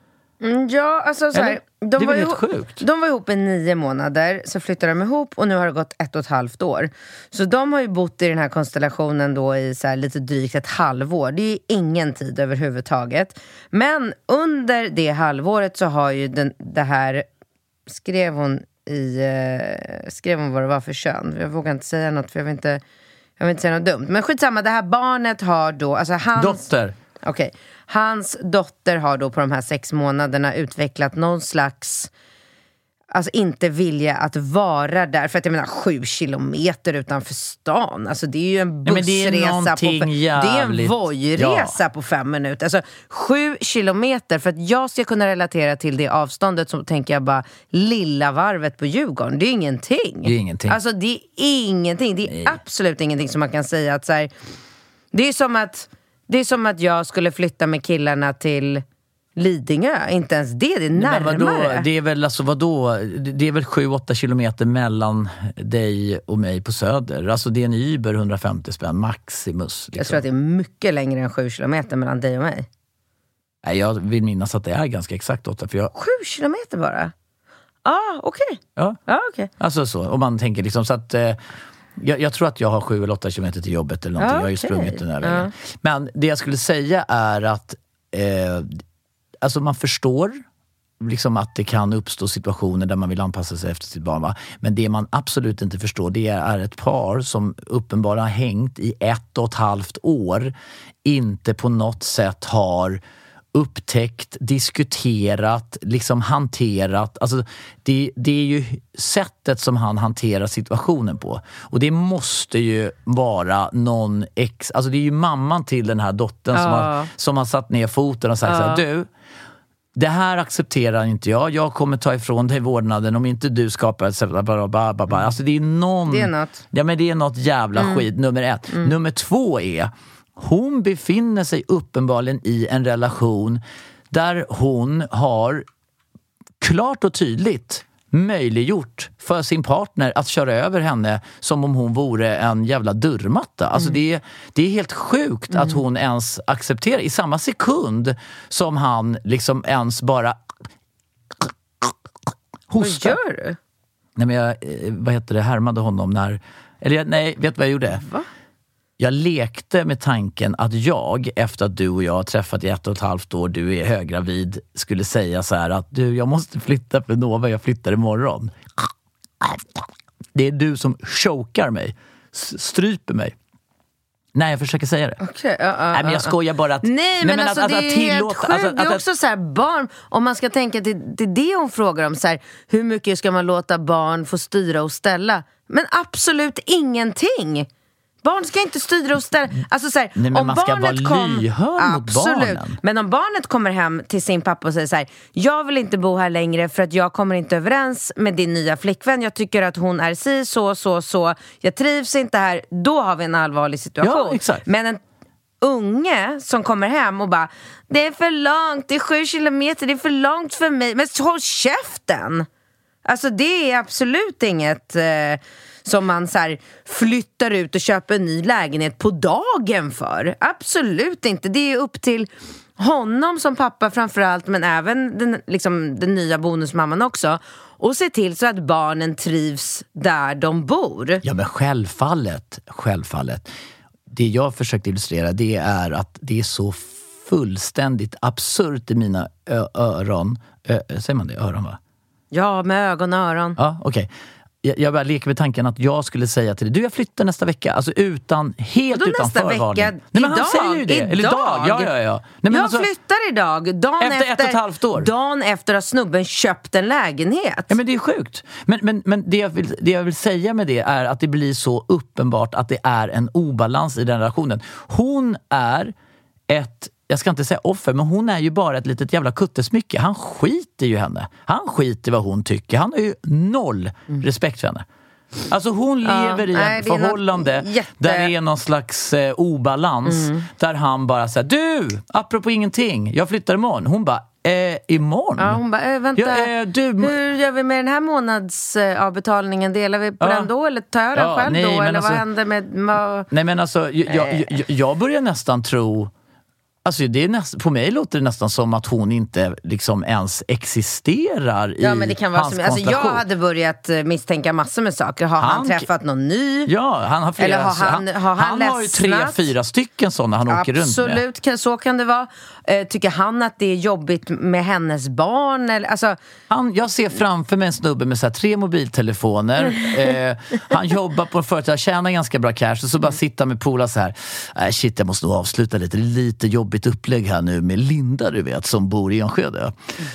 Mm, ja, alltså så här? De, Det var helt sjukt? de var ihop i nio månader, så flyttade de ihop och nu har det gått ett och ett halvt år. Så de har ju bott i den här konstellationen då i så här lite drygt ett halvår. Det är ingen tid överhuvudtaget. Men under det halvåret så har ju den, det här, skrev hon i, eh, skrev hon vad det var för kön? Jag vågar inte säga något för jag vill inte, jag vill inte säga något dumt. Men skitsamma, det här barnet har då, alltså hans... Dotter. Okej. Hans dotter har då på de här sex månaderna utvecklat någon slags Alltså inte vilja att vara där. För att jag menar sju kilometer utanför stan. Alltså det är ju en Nej, men det är bussresa på Det är en jävligt- Voi-resa på fem minuter. Alltså sju kilometer. För att jag ska kunna relatera till det avståndet så tänker jag bara lilla varvet på Djurgården. Det är ingenting. Det är ingenting. Alltså det är ingenting. Det är absolut ingenting som man kan säga att så här, det är som att det är som att jag skulle flytta med killarna till Lidingö. Inte ens det, det är Men närmare. vadå? Det är väl alltså vadå? Det är väl 7-8 kilometer mellan dig och mig på Söder. Alltså det är en Uber 150 spänn maximus. Liksom. Jag tror att det är mycket längre än sju kilometer mellan dig och mig. Nej, jag vill minnas att det är ganska exakt 8. För jag, kilometer bara? Ah, okej. ja, Ja, okej. alltså så. Om man tänker liksom så att... Eh, jag, jag tror att jag har 7 eller 8 kilometer till jobbet eller någonting. Ja, Jag har ju sprungit den här Ja. vägen. Men det jag skulle säga är att eh, alltså man förstår liksom att det kan uppstå situationer där man vill anpassa sig efter sitt barn. Va? Men det man absolut inte förstår det är ett par som uppenbarligen har hängt i ett och ett halvt år inte på något sätt har upptäckt, diskuterat, liksom hanterat. Alltså det, det är ju sättet som han hanterar situationen på. Och det måste ju vara någon ex... Alltså det är ju mamman till den här dottern som, Ja. har, som har satt ner foten och sagt så här, du det här accepterar inte jag. Jag kommer ta ifrån dig vårdnaden om inte du skapar ett... bla. Alltså det är någon... Det är något. Ja men det är något jävla skit, nummer ett. Nummer två är, hon befinner sig uppenbarligen i en relation där hon har klart och tydligt möjliggjort för sin partner att köra över henne som om hon vore en jävla dörrmatta. Alltså det, är, det är helt sjukt att hon ens accepterar, i samma sekund som han liksom ens bara Vad hostar. gör du? Nej men jag, eh, vad heter det, härmade honom när... Eller nej, vet du vad jag gjorde? Va? Jag lekte med tanken att jag, efter att du och jag har träffat i ett och ett halvt år, du är höggravid, skulle säga så här att du, jag måste flytta för Nova, jag flyttar imorgon. Det är du som chokar mig, stryper mig. Nej, jag försöker säga det. Okej, ja, ja, Nej, men jag ja. skojar bara att... Nej men, alltså, att- det att är tillåta- helt sjukt. alltså, det är att- också så här, barn, om man ska tänka till det, är det hon frågar om, så här, hur mycket ska man låta barn få styra och ställa? Men absolut ingenting! Barn ska inte styra och ställa. Alltså så här, Nej, men om man ska barnet vara kom, lyhörd mot barnen. Men om barnet kommer hem till sin pappa och säger så här, jag vill inte bo här längre för att jag kommer inte överens med din nya flickvän. Jag tycker att hon är si, så, så, så. Jag trivs inte här. Då har vi en allvarlig situation. Ja, exakt. Men en unge som kommer hem och bara Det är för långt, det är sju kilometer, det är för långt för mig. Men håll käften! Alltså det är absolut inget eh, som man så här, flyttar ut och köper en ny lägenhet på dagen för. Absolut inte. Det är upp till honom som pappa framförallt, men även den, liksom, den nya bonusmamman också. Och se till så att barnen trivs där de bor. Ja, men självfallet. Självfallet. Det jag försökte illustrera det är att det är så fullständigt absurt i mina öron. Ö- säger man det? Öron, va? Ja, med ögon och öron. Ja, okej. Jag, jag bara leker med tanken att jag skulle säga till dig, du jag flyttar nästa vecka. Alltså utan, helt Vadå utan nästa förvarning. vecka? Nej, men han Idag? säger ju det. Eller idag. Ja, ja, ja. Nej, men jag alltså- flyttar idag. Dagen Efter efter, ett och ett halvt år. Dagen efter har snubben köpt en lägenhet. Ja, men det är sjukt. Men, men, men det, jag vill, det jag vill säga med det är att det blir så uppenbart att det är en obalans i den relationen. Hon är ett, jag ska inte säga offer, men hon är ju bara ett litet jävla kuttesmycke. Han skiter ju i henne. Han skiter i vad hon tycker. Han har ju noll respekt för henne. Alltså hon lever i nej, ett förhållande jätte- där det är någon slags eh, obalans. Där han bara säger du, apropå ingenting, jag flyttar imorgon. Hon bara, eh, imorgon? Ja, hon bara, äh, vänta, Ja, eh, du, hur gör vi med den här månadsavbetalningen? Delar vi på Ja. den då eller tar jag den Ja, själv nej, då? Eller alltså- vad händer med... Nej men alltså, jag, jag, jag börjar nästan tro Alltså det är näst, på mig låter det nästan som att hon inte liksom ens existerar ja, i men det kan vara hans som, alltså, Jag hade börjat eh, misstänka massor med saker. Har han, Han- träffat någon ny? Ja, han har flera. Eller har han- har han har ju tre, fyra stycken sådana han åker runt med. Absolut, så kan det vara. Eh, tycker han att det är jobbigt med hennes barn? Eller, alltså, Han, jag ser framför mig en snubbe med så tre mobiltelefoner. eh, han jobbar på ett företag, tjänar ganska bra cash och så bara sitta med polare så här. Äh, shit, jag måste nog avsluta lite. Det är lite jobbigt upplägg här nu med Linda, du vet, som bor i Enskede.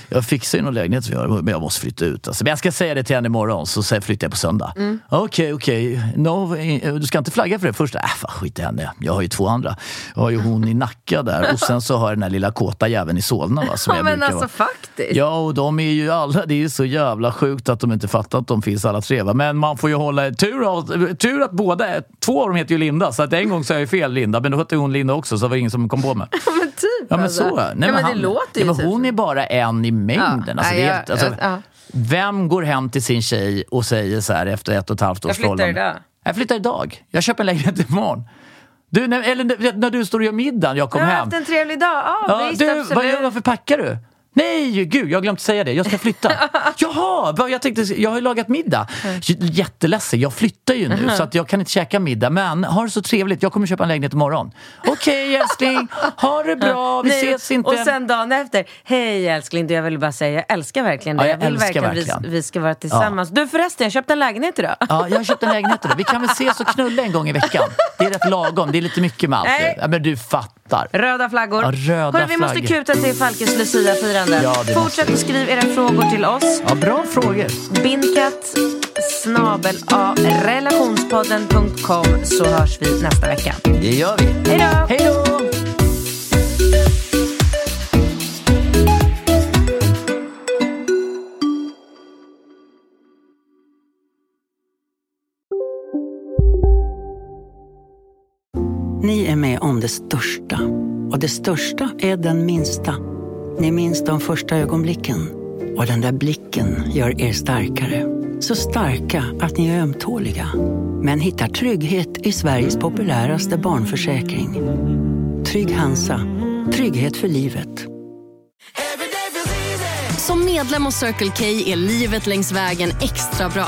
Jag fixar ju någon lägenhet som jag, men jag måste flytta ut. Alltså, men jag ska säga det till henne imorgon, så flyttar jag på söndag. Okej, okej. No, eh, du ska inte flagga för det först? Äh, fan, skit i henne. Jag har ju två andra. Jag har ju hon i Nacka där och sen så har jag den här lilla kåta jäveln i Solna. Va, som ja, jag men brukar alltså vara. faktiskt. Ja, och de är ju alla, det är ju så jävla sjukt att de inte fattar att de finns alla tre. Va? Men man får ju hålla tur, tur att båda, två av dem heter ju Linda. Så att en gång sa jag ju fel Linda, men då hette hon Linda också så det var ingen som kom på mig. Men typ. Ja men alltså. så. Nej, ja, men han, det låter ja, ju men typ Hon är bara en i mängden. Ja, alltså, nej, det är, jag- helt- alltså, ja. Vem går hem till sin tjej och säger så här efter ett och ett halvt års Jag flyttar förhållande? idag. Jag flyttar idag. Jag köper en lägenhet imorgon. Du, när, eller när- du står och gör middagen, jag kom Jag har hem. haft en trevlig dag. Ja, Ja, visst, du, vad absolut. gör, varför packar du? Nej, gud, jag har glömt säga det. Jag ska flytta. Jaha, jag tänkte, jag har ju lagat middag. Jätteledsen, jag flyttar ju nu så att jag kan inte käka middag. Men ha det så trevligt, jag kommer köpa en lägenhet imorgon. Okej älskling, ha det bra, vi Nej, ses inte. Och sen dagen efter, hej älskling, du, jag vill bara säga, jag älskar verkligen dig. Ja, jag vill älskar verkligen, verkligen. Vi, vi ska vara tillsammans. Du förresten, jag köpte en lägenhet idag. Ja, jag har köpt en lägenhet idag. Vi kan väl ses och knulla en gång i veckan. Det är rätt lagom, det är lite mycket med allt. Nej. Ja, men du fattar. Röda flaggor. Ja, röda Hörru, vi måste kuta till Falkes Lucia-firande. Ja, Fortsätt att skriva era frågor till oss. Ja, bra frågor. Bindkatt snabel a relationspodden.com så hörs vi nästa vecka. Det gör vi. Hej då! Hej då! Ni är med om det största. Och det största är den minsta. Ni minns de första ögonblicken. Och den där blicken gör er starkare. Så starka att ni är ömtåliga. Men hittar trygghet i Sveriges populäraste barnförsäkring. Trygg Hansa. Trygghet för livet. Som medlem hos Circle K är livet längs vägen extra bra.